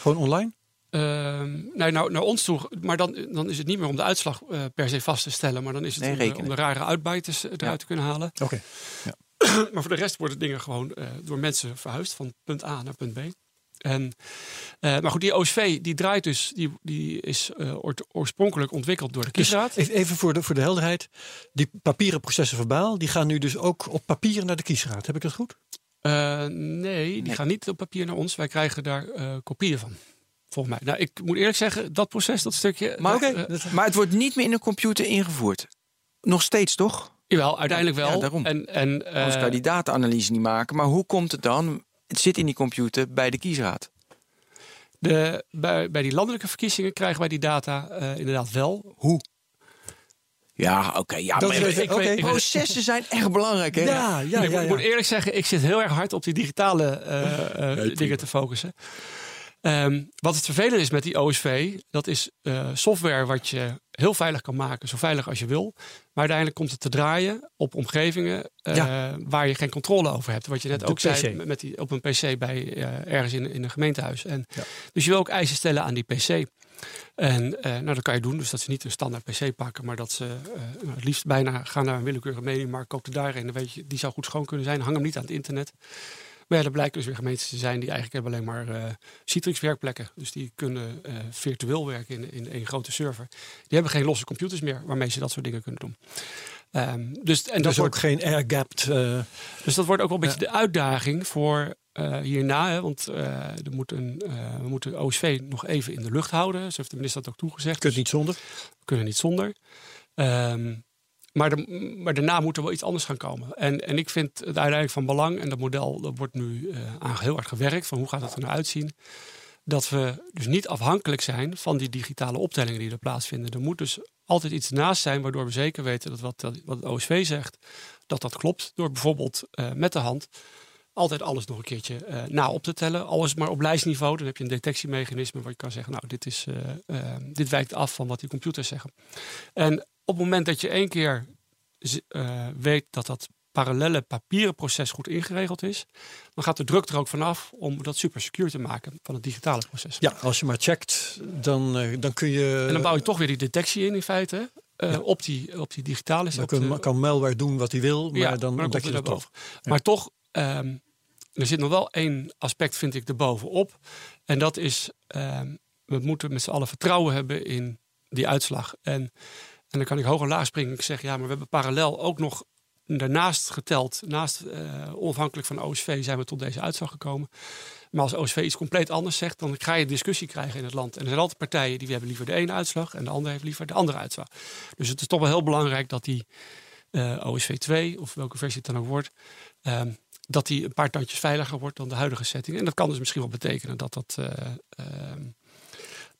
Gewoon online? Ehm, nou, nou, naar ons toe, maar dan, dan is het niet meer om de uitslag eh, per se vast te stellen, maar dan is het Nee, om, om de rare uitbijters eruit Ja. te kunnen halen. Oké. *clears throat* Maar voor de rest worden dingen gewoon eh, door mensen verhuisd van punt A naar punt B. En, eh, maar goed, die OSV die draait dus, die, die is eh, oorspronkelijk ontwikkeld door de Dus kiesraad. even even voor de, voor de helderheid. Die papieren processen verbaal, die gaan nu dus ook op papier naar de kiesraad. Heb ik dat goed? Eh, nee, die Nee. gaan niet op papier naar ons. Wij krijgen daar eh, kopieën van. Volgens mij. Nou, ik moet eerlijk zeggen, dat proces, dat stukje. Maar, dat, maar het wordt niet meer in een computer ingevoerd. Nog steeds, toch? Jawel, uiteindelijk wel. Ja, daarom. En, en, eh, Anders kan je die data-analyse niet maken. Maar hoe komt het dan? Het zit in die computer bij de kiesraad. De, bij, bij die landelijke verkiezingen krijgen wij die data eh, inderdaad wel. Hoe? Ja, oké. ja, maar is ik weet- ik processen zijn echt belangrijk, hè? Ja, ja, ik, ja. moet- moet eerlijk zeggen, ik zit heel erg hard op die digitale eh, eh, dingen te focussen. Ehm, wat het vervelende is met die OSV, dat is eh, software wat je heel veilig kan maken, zo veilig als je wil. Maar uiteindelijk komt het te draaien op omgevingen eh, waar je geen controle over hebt. Wat je net De ook zei, PC. met- met die, op een PC bij eh, ergens in, in een gemeentehuis. En, Ja. Dus je wil ook eisen stellen aan die PC. En nou, dat kan je doen, dus dat ze niet een standaard PC pakken, maar dat ze nou, het liefst bijna gaan naar een willekeurige mediamarkt, koop er daarin. Dan weet je, die zou goed schoon kunnen zijn. Hang hem niet aan het internet. Maar ja, er blijken dus weer gemeentes te zijn die eigenlijk hebben alleen maar eh Citrix werkplekken. Dus die kunnen eh, virtueel werken in, in één grote server. Die hebben geen losse computers meer waarmee ze dat soort dingen kunnen doen. Ehm, dus, en dat Dus wordt, ook geen air-gapped. eh, dus dat wordt ook wel een beetje de uitdaging voor hierna. Hè, want er moet een, we moeten de OSV nog even in de lucht houden. Zo heeft de minister dat ook toegezegd. kunt Dus niet zonder. we kunnen niet zonder. Ehm, maar, maar daarna moet er wel iets anders gaan komen. En, en ik vind het uiteindelijk van belang, en dat model dat wordt nu eh, aan heel hard gewerkt, van hoe gaat het er nou uitzien, dat we dus niet afhankelijk zijn van die digitale optellingen die er plaatsvinden. Er moet dus altijd iets naast zijn waardoor we zeker weten dat wat, dat- wat het OSV zegt, dat dat klopt. Door bijvoorbeeld eh, met de hand altijd alles nog een keertje eh, na op te tellen. Alles maar op lijstniveau. Dan heb je een detectiemechanisme waar je kan zeggen, nou, dit, is, dit wijkt af van wat die computers zeggen. En op het moment dat je één keer eh, weet dat dat parallele papieren proces goed ingeregeld is, dan gaat de druk er ook vanaf om dat super secure te maken van het digitale proces. Ja, als je maar checkt, dan, eh, dan kun je. En dan bouw je toch weer die detectie in in feite. eh, Ja. op, die, op die digitale. dan kan, kan malware doen wat hij wil, maar Ja, dan maar ontdek je het dat boven. Maar toch, ehm, er zit nog wel één aspect, vind ik, erbovenop. En dat is, ehm, we moeten met z'n allen vertrouwen hebben in die uitslag. En, en dan kan ik hoog en laag springen. Ik zeg, ja, maar we hebben parallel ook nog daarnaast geteld. Naast eh, onafhankelijk van OSV zijn we tot deze uitslag gekomen. Maar als OSV iets compleet anders zegt, dan ga je discussie krijgen in het land. En er zijn altijd partijen die hebben liever de ene uitslag en de andere heeft liever de andere uitslag. Dus het is toch wel heel belangrijk dat die eh, OSV 2, of welke versie het dan ook wordt, ehm, dat die een paar tandjes veiliger wordt dan de huidige setting. En dat kan dus misschien wel betekenen dat dat, eh, ehm,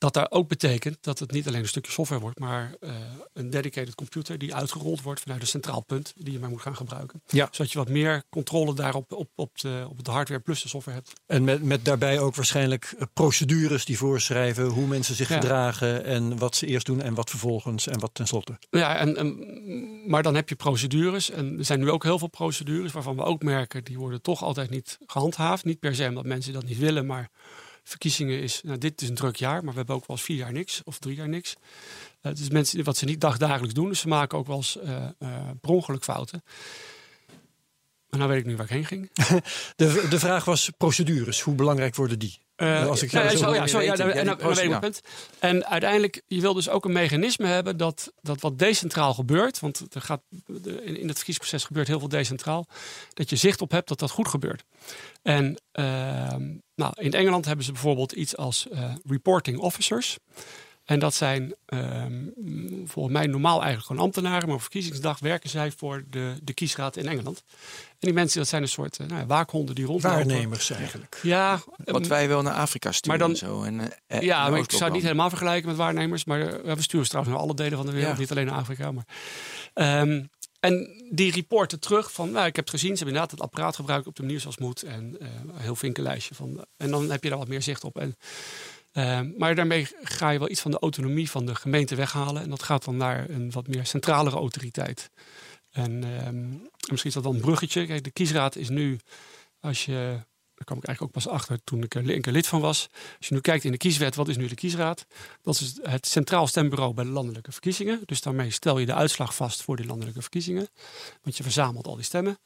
dat daar ook betekent dat het niet alleen een stukje software wordt, maar eh, een dedicated computer die uitgerold wordt vanuit een centraal punt die je maar moet gaan gebruiken. Ja. Zodat je wat meer controle daarop op, op, de, op de hardware plus de software hebt. En met, met daarbij ook waarschijnlijk eh, procedures die voorschrijven hoe mensen zich Ja. gedragen en wat ze eerst doen en wat vervolgens en wat tenslotte. Ja, en, en, maar dan heb je procedures. En er zijn nu ook heel veel procedures waarvan we ook merken, die worden toch altijd niet gehandhaafd. Niet per se omdat mensen dat niet willen, maar verkiezingen is, nou dit is een druk jaar, maar we hebben ook wel eens vier jaar niks of drie jaar niks. Eh, het is mensen wat ze niet dagdagelijks doen, dus ze maken ook wel eens eh eh, per ongeluk fouten. Maar nou weet ik nu waar ik heen ging. *laughs* De, de vraag was procedures. Hoe belangrijk worden die? Eh, als ik ja, jou ja, zo ja, zo, ja, en dan- weet ik mijn punt. En uiteindelijk, je wil dus ook een mechanisme hebben dat, dat wat decentraal gebeurt, want er gaat, in, in het verkiezingsproces gebeurt heel veel decentraal, dat je zicht op hebt dat dat goed gebeurt. En ehm, nou, in Engeland hebben ze bijvoorbeeld iets als eh, reporting officers. En dat zijn ehm, volgens mij normaal eigenlijk gewoon ambtenaren. Maar op verkiezingsdag werken zij voor de, de kiesraad in Engeland. En die mensen, dat zijn een soort eh, nou ja, waakhonden die rondlopen. Waarnemers eigenlijk. Ja, Wat ehm, wij wel naar Afrika sturen Maar dan- en zo. En, eh, eh, ja, maar ik zou het niet helemaal vergelijken met waarnemers. Maar we sturen trouwens naar alle delen van de wereld, Ja. niet alleen naar Afrika. Maar, Ehm, en die reporten terug van, nou, ik heb het gezien, ze hebben inderdaad het apparaat gebruikt op de manier zoals moet. En eh, een heel vinkenlijstje van. En dan heb je daar wat meer zicht op. En, ehm, maar daarmee ga je wel iets van de autonomie van de gemeente weghalen. En dat gaat dan naar een wat meer centralere autoriteit. En ehm, misschien is dat dan een bruggetje. Kijk, de kiesraad is nu, als je. Daar kwam ik eigenlijk ook pas achter toen ik er een keer lid van was. Als je nu kijkt in de kieswet, wat is nu de kiesraad? Dat is het Centraal Stembureau bij de landelijke verkiezingen. Dus daarmee stel je de uitslag vast voor de landelijke verkiezingen. Want je verzamelt al die stemmen.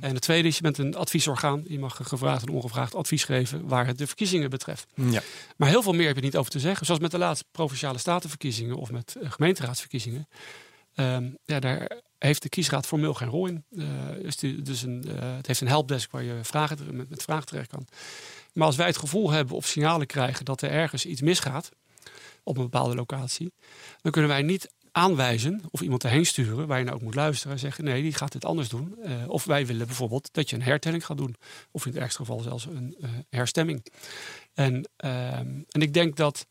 En het tweede is, je bent een adviesorgaan. Je mag gevraagd en ongevraagd advies geven waar het de verkiezingen betreft. Ja. Maar heel veel meer heb je niet over te zeggen. Zoals met de laatste provinciale statenverkiezingen of met eh, gemeenteraadsverkiezingen. Ehm, ja, daar heeft de kiesraad formeel geen rol in. Eh, die- dus een, eh, het heeft een helpdesk waar je vragen, met, met vragen terecht kan. Maar als wij het gevoel hebben of signalen krijgen dat er ergens iets misgaat op een bepaalde locatie, dan kunnen wij niet aanwijzen of iemand erheen sturen waar je nou ook moet luisteren en zeggen nee, die gaat dit anders doen. Eh, of wij willen bijvoorbeeld dat je een hertelling gaat doen. Of in het ergste geval zelfs een herstemming. En, ehm, en ik denk dat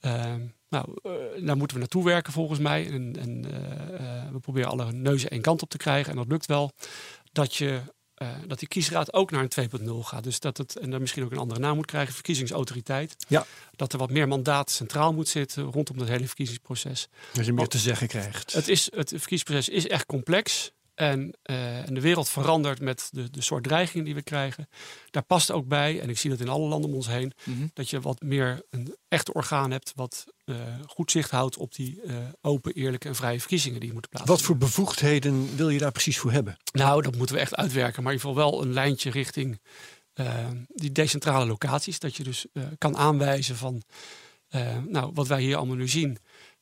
ehm, nou, eh, daar moeten we naartoe werken volgens mij. En, en eh, eh, we proberen alle neuzen één kant op te krijgen. En dat lukt wel. Dat, je, dat die kiesraad ook naar een 2.0 gaat. Dus dat het, en dan misschien ook een andere naam moet krijgen, verkiezingsautoriteit. Ja. Dat er wat meer mandaat centraal moet zitten rondom dat hele verkiezingsproces. Dat je meer te zeggen krijgt. Het, is, het verkiezingsproces is echt complex. En, eh, en de wereld verandert met de, de soort dreigingen die we krijgen. Daar past ook bij, en ik zie dat in alle landen om ons heen, Mhm. dat je wat meer een echt orgaan hebt wat eh, goed zicht houdt op die eh, open, eerlijke en vrije verkiezingen die moeten plaatsen. Wat voor bevoegdheden wil je daar precies voor hebben? Nou, dat moeten we echt uitwerken. Maar in ieder geval wel een lijntje richting die decentrale locaties. Dat je dus kan aanwijzen van, nou, wat wij hier allemaal nu zien.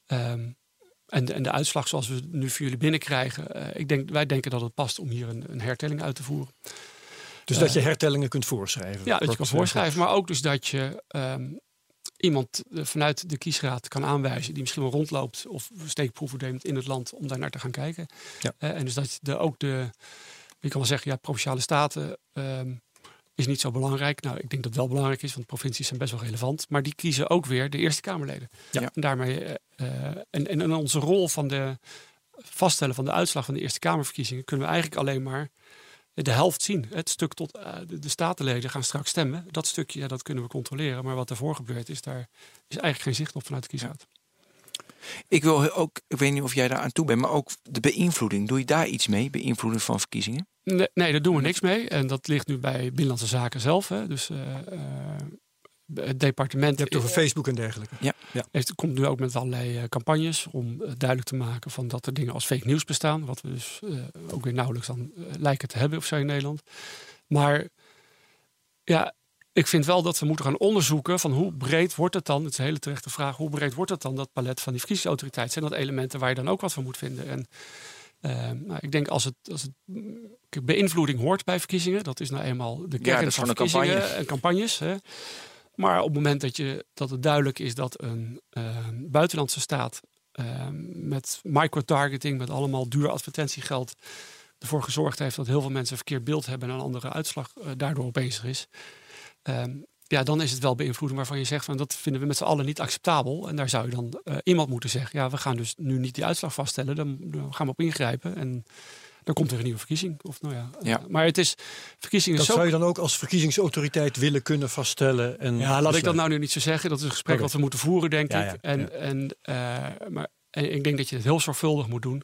ehm, en, de, en de uitslag zoals we nu voor jullie binnenkrijgen. eh, ik denk, wij denken dat het past om hier een, een hertelling uit te voeren. Dus dat je hertellingen kunt voorschrijven. Ja, dat je kan eh, voorschrijven. Maar ook dus dat je ehm, iemand eh, vanuit de kiesraad kan aanwijzen. die misschien wel rondloopt of steekproeven neemt in het land. om daar naar te gaan kijken. Ja. Eh, en dus dat de, ook de. Je kan wel zeggen, ja, provinciale staten. ehm, is niet zo belangrijk. Nou, ik denk dat het wel belangrijk is, want provincies zijn best wel relevant. Maar die kiezen ook weer de Eerste Kamerleden. Ja. En daarmee. eh, eh, en, en onze rol van de vaststellen van de uitslag van de Eerste Kamerverkiezingen kunnen we eigenlijk alleen maar de helft zien. Het stuk tot eh, de, de statenleden gaan straks stemmen. Dat stukje, ja, dat kunnen we controleren. Maar wat ervoor gebeurt, is daar is eigenlijk geen zicht op vanuit de kiesraad. Ik wil ook, ik weet niet of jij daar aan toe bent, maar ook de beïnvloeding. Doe je daar iets mee? Beïnvloeding van verkiezingen? Nee, nee, daar doen we niks mee. En dat ligt nu bij Binnenlandse Zaken zelf. Hè. Dus eh, eh, het departement Je hebt over Facebook en dergelijke. heeft, komt nu ook met allerlei eh, campagnes om duidelijk te maken van dat er dingen als fake nieuws bestaan. Wat we dus ook weer nauwelijks dan lijken te hebben of zo in Nederland. Maar ja, ik vind wel dat we moeten gaan onderzoeken van hoe breed wordt het dan, het is een hele terechte vraag, hoe breed wordt het dan dat palet van die verkiezingsautoriteit? Zijn dat elementen waar je dan ook wat van moet vinden? En nou, ik denk als het, als het beïnvloeding hoort bij verkiezingen, dat is nou eenmaal de kern van verkiezingen campagne. en campagnes. Hè. Maar op het moment dat, je, dat het duidelijk is dat een eh, buitenlandse staat eh, met microtargeting, met allemaal duur advertentiegeld, ervoor gezorgd heeft dat heel veel mensen een verkeerd beeld hebben en een andere uitslag eh, daardoor opeens is. Ehm, ja, dan is het wel beïnvloeding waarvan je zegt van dat vinden we met z'n allen niet acceptabel. En daar zou je dan eh, iemand moeten zeggen, ja, we gaan dus nu niet die uitslag vaststellen, dan, dan gaan we op ingrijpen en dan komt er een nieuwe verkiezing. Of, nou ja, eh, Ja. Maar het is, verkiezingen Dat zo zou je dan ook als verkiezingsautoriteit willen kunnen vaststellen. En ja, laat ik dat nou nu niet zo zeggen. Dat is een gesprek wat we moeten voeren, denk Ja, ik. ja, En, ja. En, eh, maar, en ik denk dat je het heel zorgvuldig moet doen.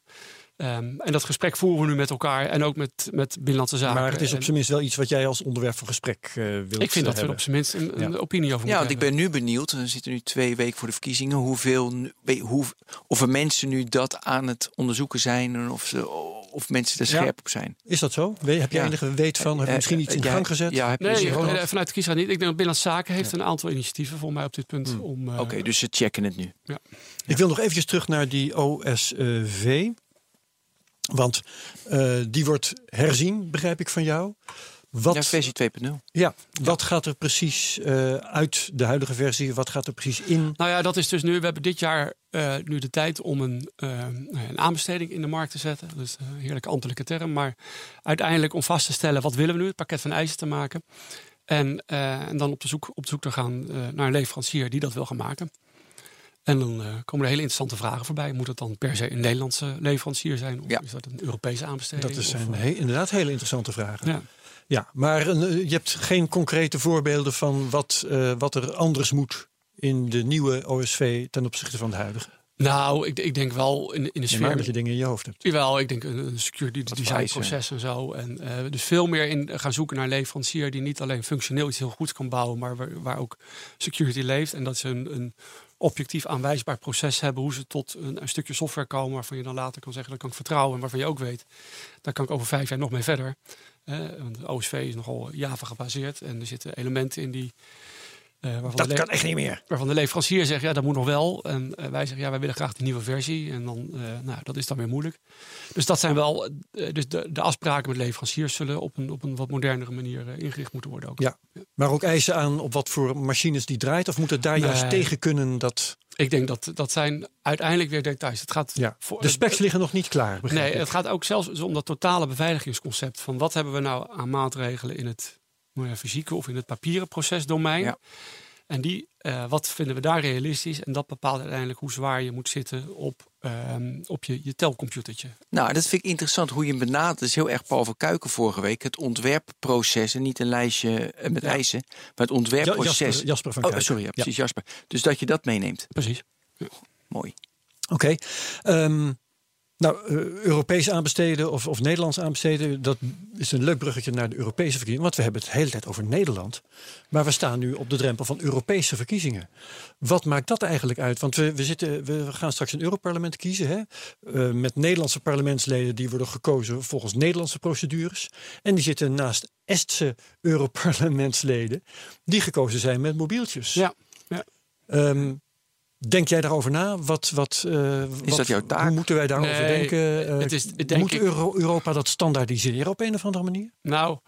Ehm, en dat gesprek voeren we nu met elkaar en ook met, met Binnenlandse Zaken. Maar het is op zijn minst wel iets wat jij als onderwerp van gesprek eh wilt ik vind dat we er hebben. op zijn minst een, een Ja. opinie over Ja, want ik ben nu benieuwd. We zitten nu twee weken voor de verkiezingen. Hoeveel, hoe, of er mensen nu dat aan het onderzoeken zijn. En of, ze, of mensen er Ja. scherp op zijn. Is dat zo? We- Heb je Ja. enige weet van? Heb je Eh, misschien eh, iets in ja, gang gezet? Ja, heb je Nee, eh, vanuit de kiesraad niet. Ik denk dat Binnenlandse Zaken heeft een aantal initiatieven voor mij op dit punt. Hmm. Om, eh, Oké, dus ze checken het nu. Ik wil nog eventjes terug naar die OSV. Want eh, die wordt herzien, begrijp ik van jou. Wat, Ja, versie 2.0. ja, wat gaat er precies eh, uit de huidige versie? Wat gaat er precies in? Nou ja, dat is dus nu. We hebben dit jaar eh, nu de tijd om een, nou een aanbesteding in de markt te zetten. Dus een heerlijke ambtelijke term. Maar uiteindelijk om vast te stellen wat willen we nu, het pakket van eisen te maken. En, eh, en dan op, de zoek, op zoek te gaan eh, naar een leverancier die dat wil gaan maken. En dan eh, komen er hele interessante vragen voorbij. Moet het dan per se een Nederlandse leverancier zijn? Of Ja. is dat een Europese aanbesteding? Dat zijn eh, he- inderdaad hele interessante vragen. ja. Ja, maar eh, je hebt geen concrete voorbeelden van wat, eh, wat er anders moet in de nieuwe OSV ten opzichte van de huidige. Nou, ik, ik denk wel in, in de sfeer. dat je dingen in je hoofd hebt. Jawel, ik denk een, een security Wat design proces en zo. En eh, dus veel meer in gaan zoeken naar een leverancier die niet alleen functioneel iets heel goeds kan bouwen, maar waar, waar ook security leeft. En dat ze een, een objectief aanwijsbaar proces hebben hoe ze tot een, een stukje software komen waarvan je dan later kan zeggen dat kan ik vertrouwen en waarvan je ook weet, daar kan ik over vijf jaar nog mee verder. Eh, want de OSV is nogal Java gebaseerd en er zitten elementen in die. Eh, Dat de kan echt niet meer. waarvan de leverancier zegt, ja, dat moet nog wel. En eh, wij zeggen, ja, wij willen graag die nieuwe versie. En dan, eh, nou, dat is dan weer moeilijk. Dus dat zijn wel, dus de, de afspraken met leveranciers zullen op een, op een wat modernere manier ingericht moeten worden ook. Ja. Maar ook eisen aan op wat voor machines die draait? Of moet het daar juist tegen kunnen dat... Ik denk dat dat zijn uiteindelijk weer details. Het gaat Ja, voor, de specs liggen nog niet klaar, Nee, ik. het gaat ook zelfs om dat totale beveiligingsconcept. Van wat hebben we nou aan maatregelen in het fysieke of in het papieren procesdomein. Ja. En die, eh, wat vinden we daar realistisch? En dat bepaalt uiteindelijk hoe zwaar je moet zitten op, ehm, op je, je telcomputertje. Nou, dat vind ik interessant hoe je hem benadert. Dat is heel erg Paul van Kuiken vorige week. Het ontwerpproces en niet een lijstje eh, met Ja. eisen. Maar het Ja, ontwerpproces. Jasper, Jasper van oh, Kuiken. sorry, ja, precies Jasper. Dus dat je dat meeneemt. Precies. Mooi. Oké. Ehm, nou, eh, Europees aanbesteden of, of Nederlands aanbesteden, dat is een leuk bruggetje naar de Europese verkiezingen. Want we hebben het de hele tijd over Nederland. Maar we staan nu op de drempel van Europese verkiezingen. Wat maakt dat eigenlijk uit? Want we, we, zitten, we gaan straks een Europarlement kiezen. Hè? Eh, met Nederlandse parlementsleden die worden gekozen volgens Nederlandse procedures. En die zitten naast Estse Europarlementsleden die gekozen zijn met mobieltjes. Ja, ja. Ehm, denk jij daarover na? Wat, wat, eh, wat- dat jouw taak? Hoe moeten wij daarover Nee, denken? Eh, het is- ik denk moet ik- Euro- Europa dat standaardiseren op een of andere manier? Nou,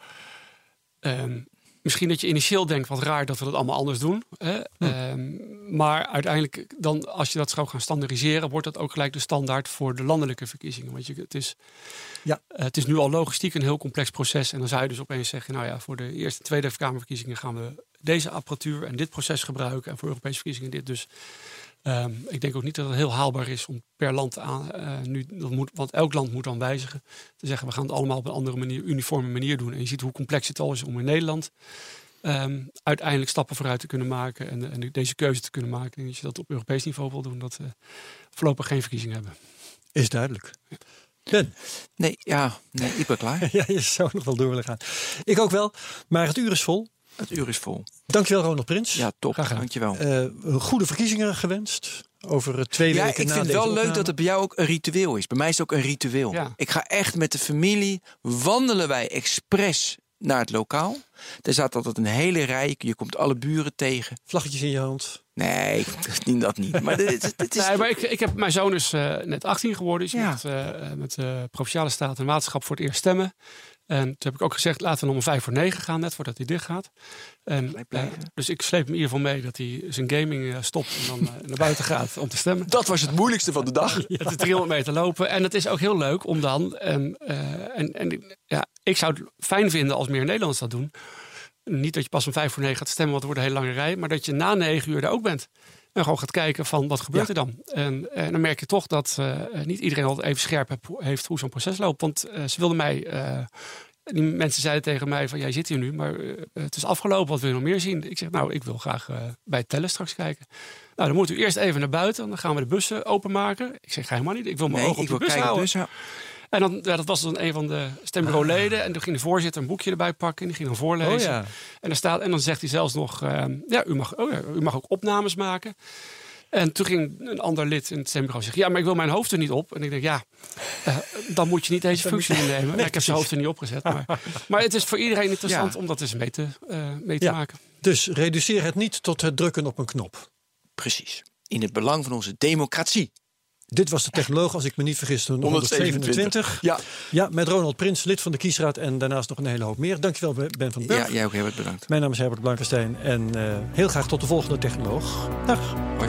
ehm, misschien dat je initieel denkt wat raar dat we dat allemaal anders doen. Hè? Hm. Ehm, maar uiteindelijk, dan, als je dat zou gaan standaardiseren, wordt dat ook gelijk de standaard voor de landelijke verkiezingen. Want je, het, is, Ja. het is nu al logistiek een heel complex proces. En dan zou je dus opeens zeggen, nou ja, voor de eerste en tweede Kamerverkiezingen gaan we deze apparatuur en dit proces gebruiken. En voor Europese verkiezingen dit. Dus ehm, ik denk ook niet dat het heel haalbaar is om per land aan, eh, nu, dat moet, want elk land moet dan wijzigen. Te zeggen, we gaan het allemaal op een andere manier, uniforme manier doen. En je ziet hoe complex het al is om in Nederland ehm, uiteindelijk stappen vooruit te kunnen maken. En, en deze keuze te kunnen maken. En als je dat op Europees niveau wil doen, dat we voorlopig geen verkiezingen hebben. Is duidelijk. Ben, Nee, ja, nee, ik ben klaar. *laughs* ja, je zou nog wel door willen gaan. Ik ook wel, maar het uur is vol. Het uur is vol. Dankjewel Ronald Prins. Ja, top. Graag gedaan. Dankjewel. Eh, goede verkiezingen gewenst. Over eh, twee Ja, weken ik na vind het wel leuk dat het bij jou ook een ritueel is. Bij mij is het ook een ritueel. Ja. Ik ga echt met de familie, wandelen wij expres naar het lokaal. Er staat altijd een hele rij. Je komt alle buren tegen. Vlaggetjes in je hand. Nee, *laughs* niet dat niet. Maar dit, is... Nee, maar ik, ik heb, mijn zoon is eh, net 18 geworden. Je Ja. eh, met de Provinciale Staten en Waterschap voor het eerst stemmen. En toen heb ik ook gezegd, laten we nog om vijf voor negen gaan, net voordat hij dicht gaat. En, eh, dus ik sleep hem in ieder geval mee dat hij zijn gaming eh, stopt en dan eh, naar buiten gaat om te stemmen. Dat was het moeilijkste van de dag. Het is 300 meter lopen. En het is ook heel leuk om dan. En, eh, en, en ja, ik zou het fijn vinden als meer Nederlanders dat doen. Niet dat je pas om vijf voor negen gaat stemmen, want het wordt een hele lange rij. Maar dat je na negen uur daar ook bent. En gewoon gaat kijken van wat gebeurt er dan. En, en dan merk je toch dat eh, niet iedereen altijd even scherp heb- heeft hoe zo'n proces loopt. Want eh, ze wilden mij. eh, die mensen zeiden tegen mij van jij zit hier nu, maar het is afgelopen. Wat wil je nog meer zien? Ik zeg nou, ik wil graag bij het tellen straks kijken. Nou, dan moet u eerst even naar buiten. Dan gaan we de bussen openmaken. Ik zeg, ga helemaal niet. Ik wil mijn Nee, ogen op de bus kijken. houden. Dus, ja. En dan, ja, dat was dan een van de stembureauleden. En toen ging de voorzitter een boekje erbij pakken. En die ging dan voorlezen. Oh ja. En, er staat, en dan zegt hij zelfs nog, eh, ja, u mag, oh ja, u mag ook opnames maken. En toen ging een ander lid in het stembureau zeggen, ja, maar ik wil mijn hoofd er niet op. En ik denk, ja, eh, dan moet je niet deze *laughs* functie innemen. Ja, ik heb zijn hoofd er niet opgezet. Maar, *laughs* maar het is voor iedereen interessant Ja. om dat eens mee te, eh, mee te Ja. maken. Dus reduceer het niet tot het drukken op een knop. Precies. In het belang van onze democratie. Dit was de technoloog, als ik me niet vergis, toen 127. Ja. Ja, met Ronald Prins, lid van de kiesraad en daarnaast nog een hele hoop meer. Dankjewel, Ben van den Berg. ja, jij ook heel erg bedankt. Mijn naam is Herbert Blankenstein en eh, heel graag tot de volgende technoloog. Dag. Hoi.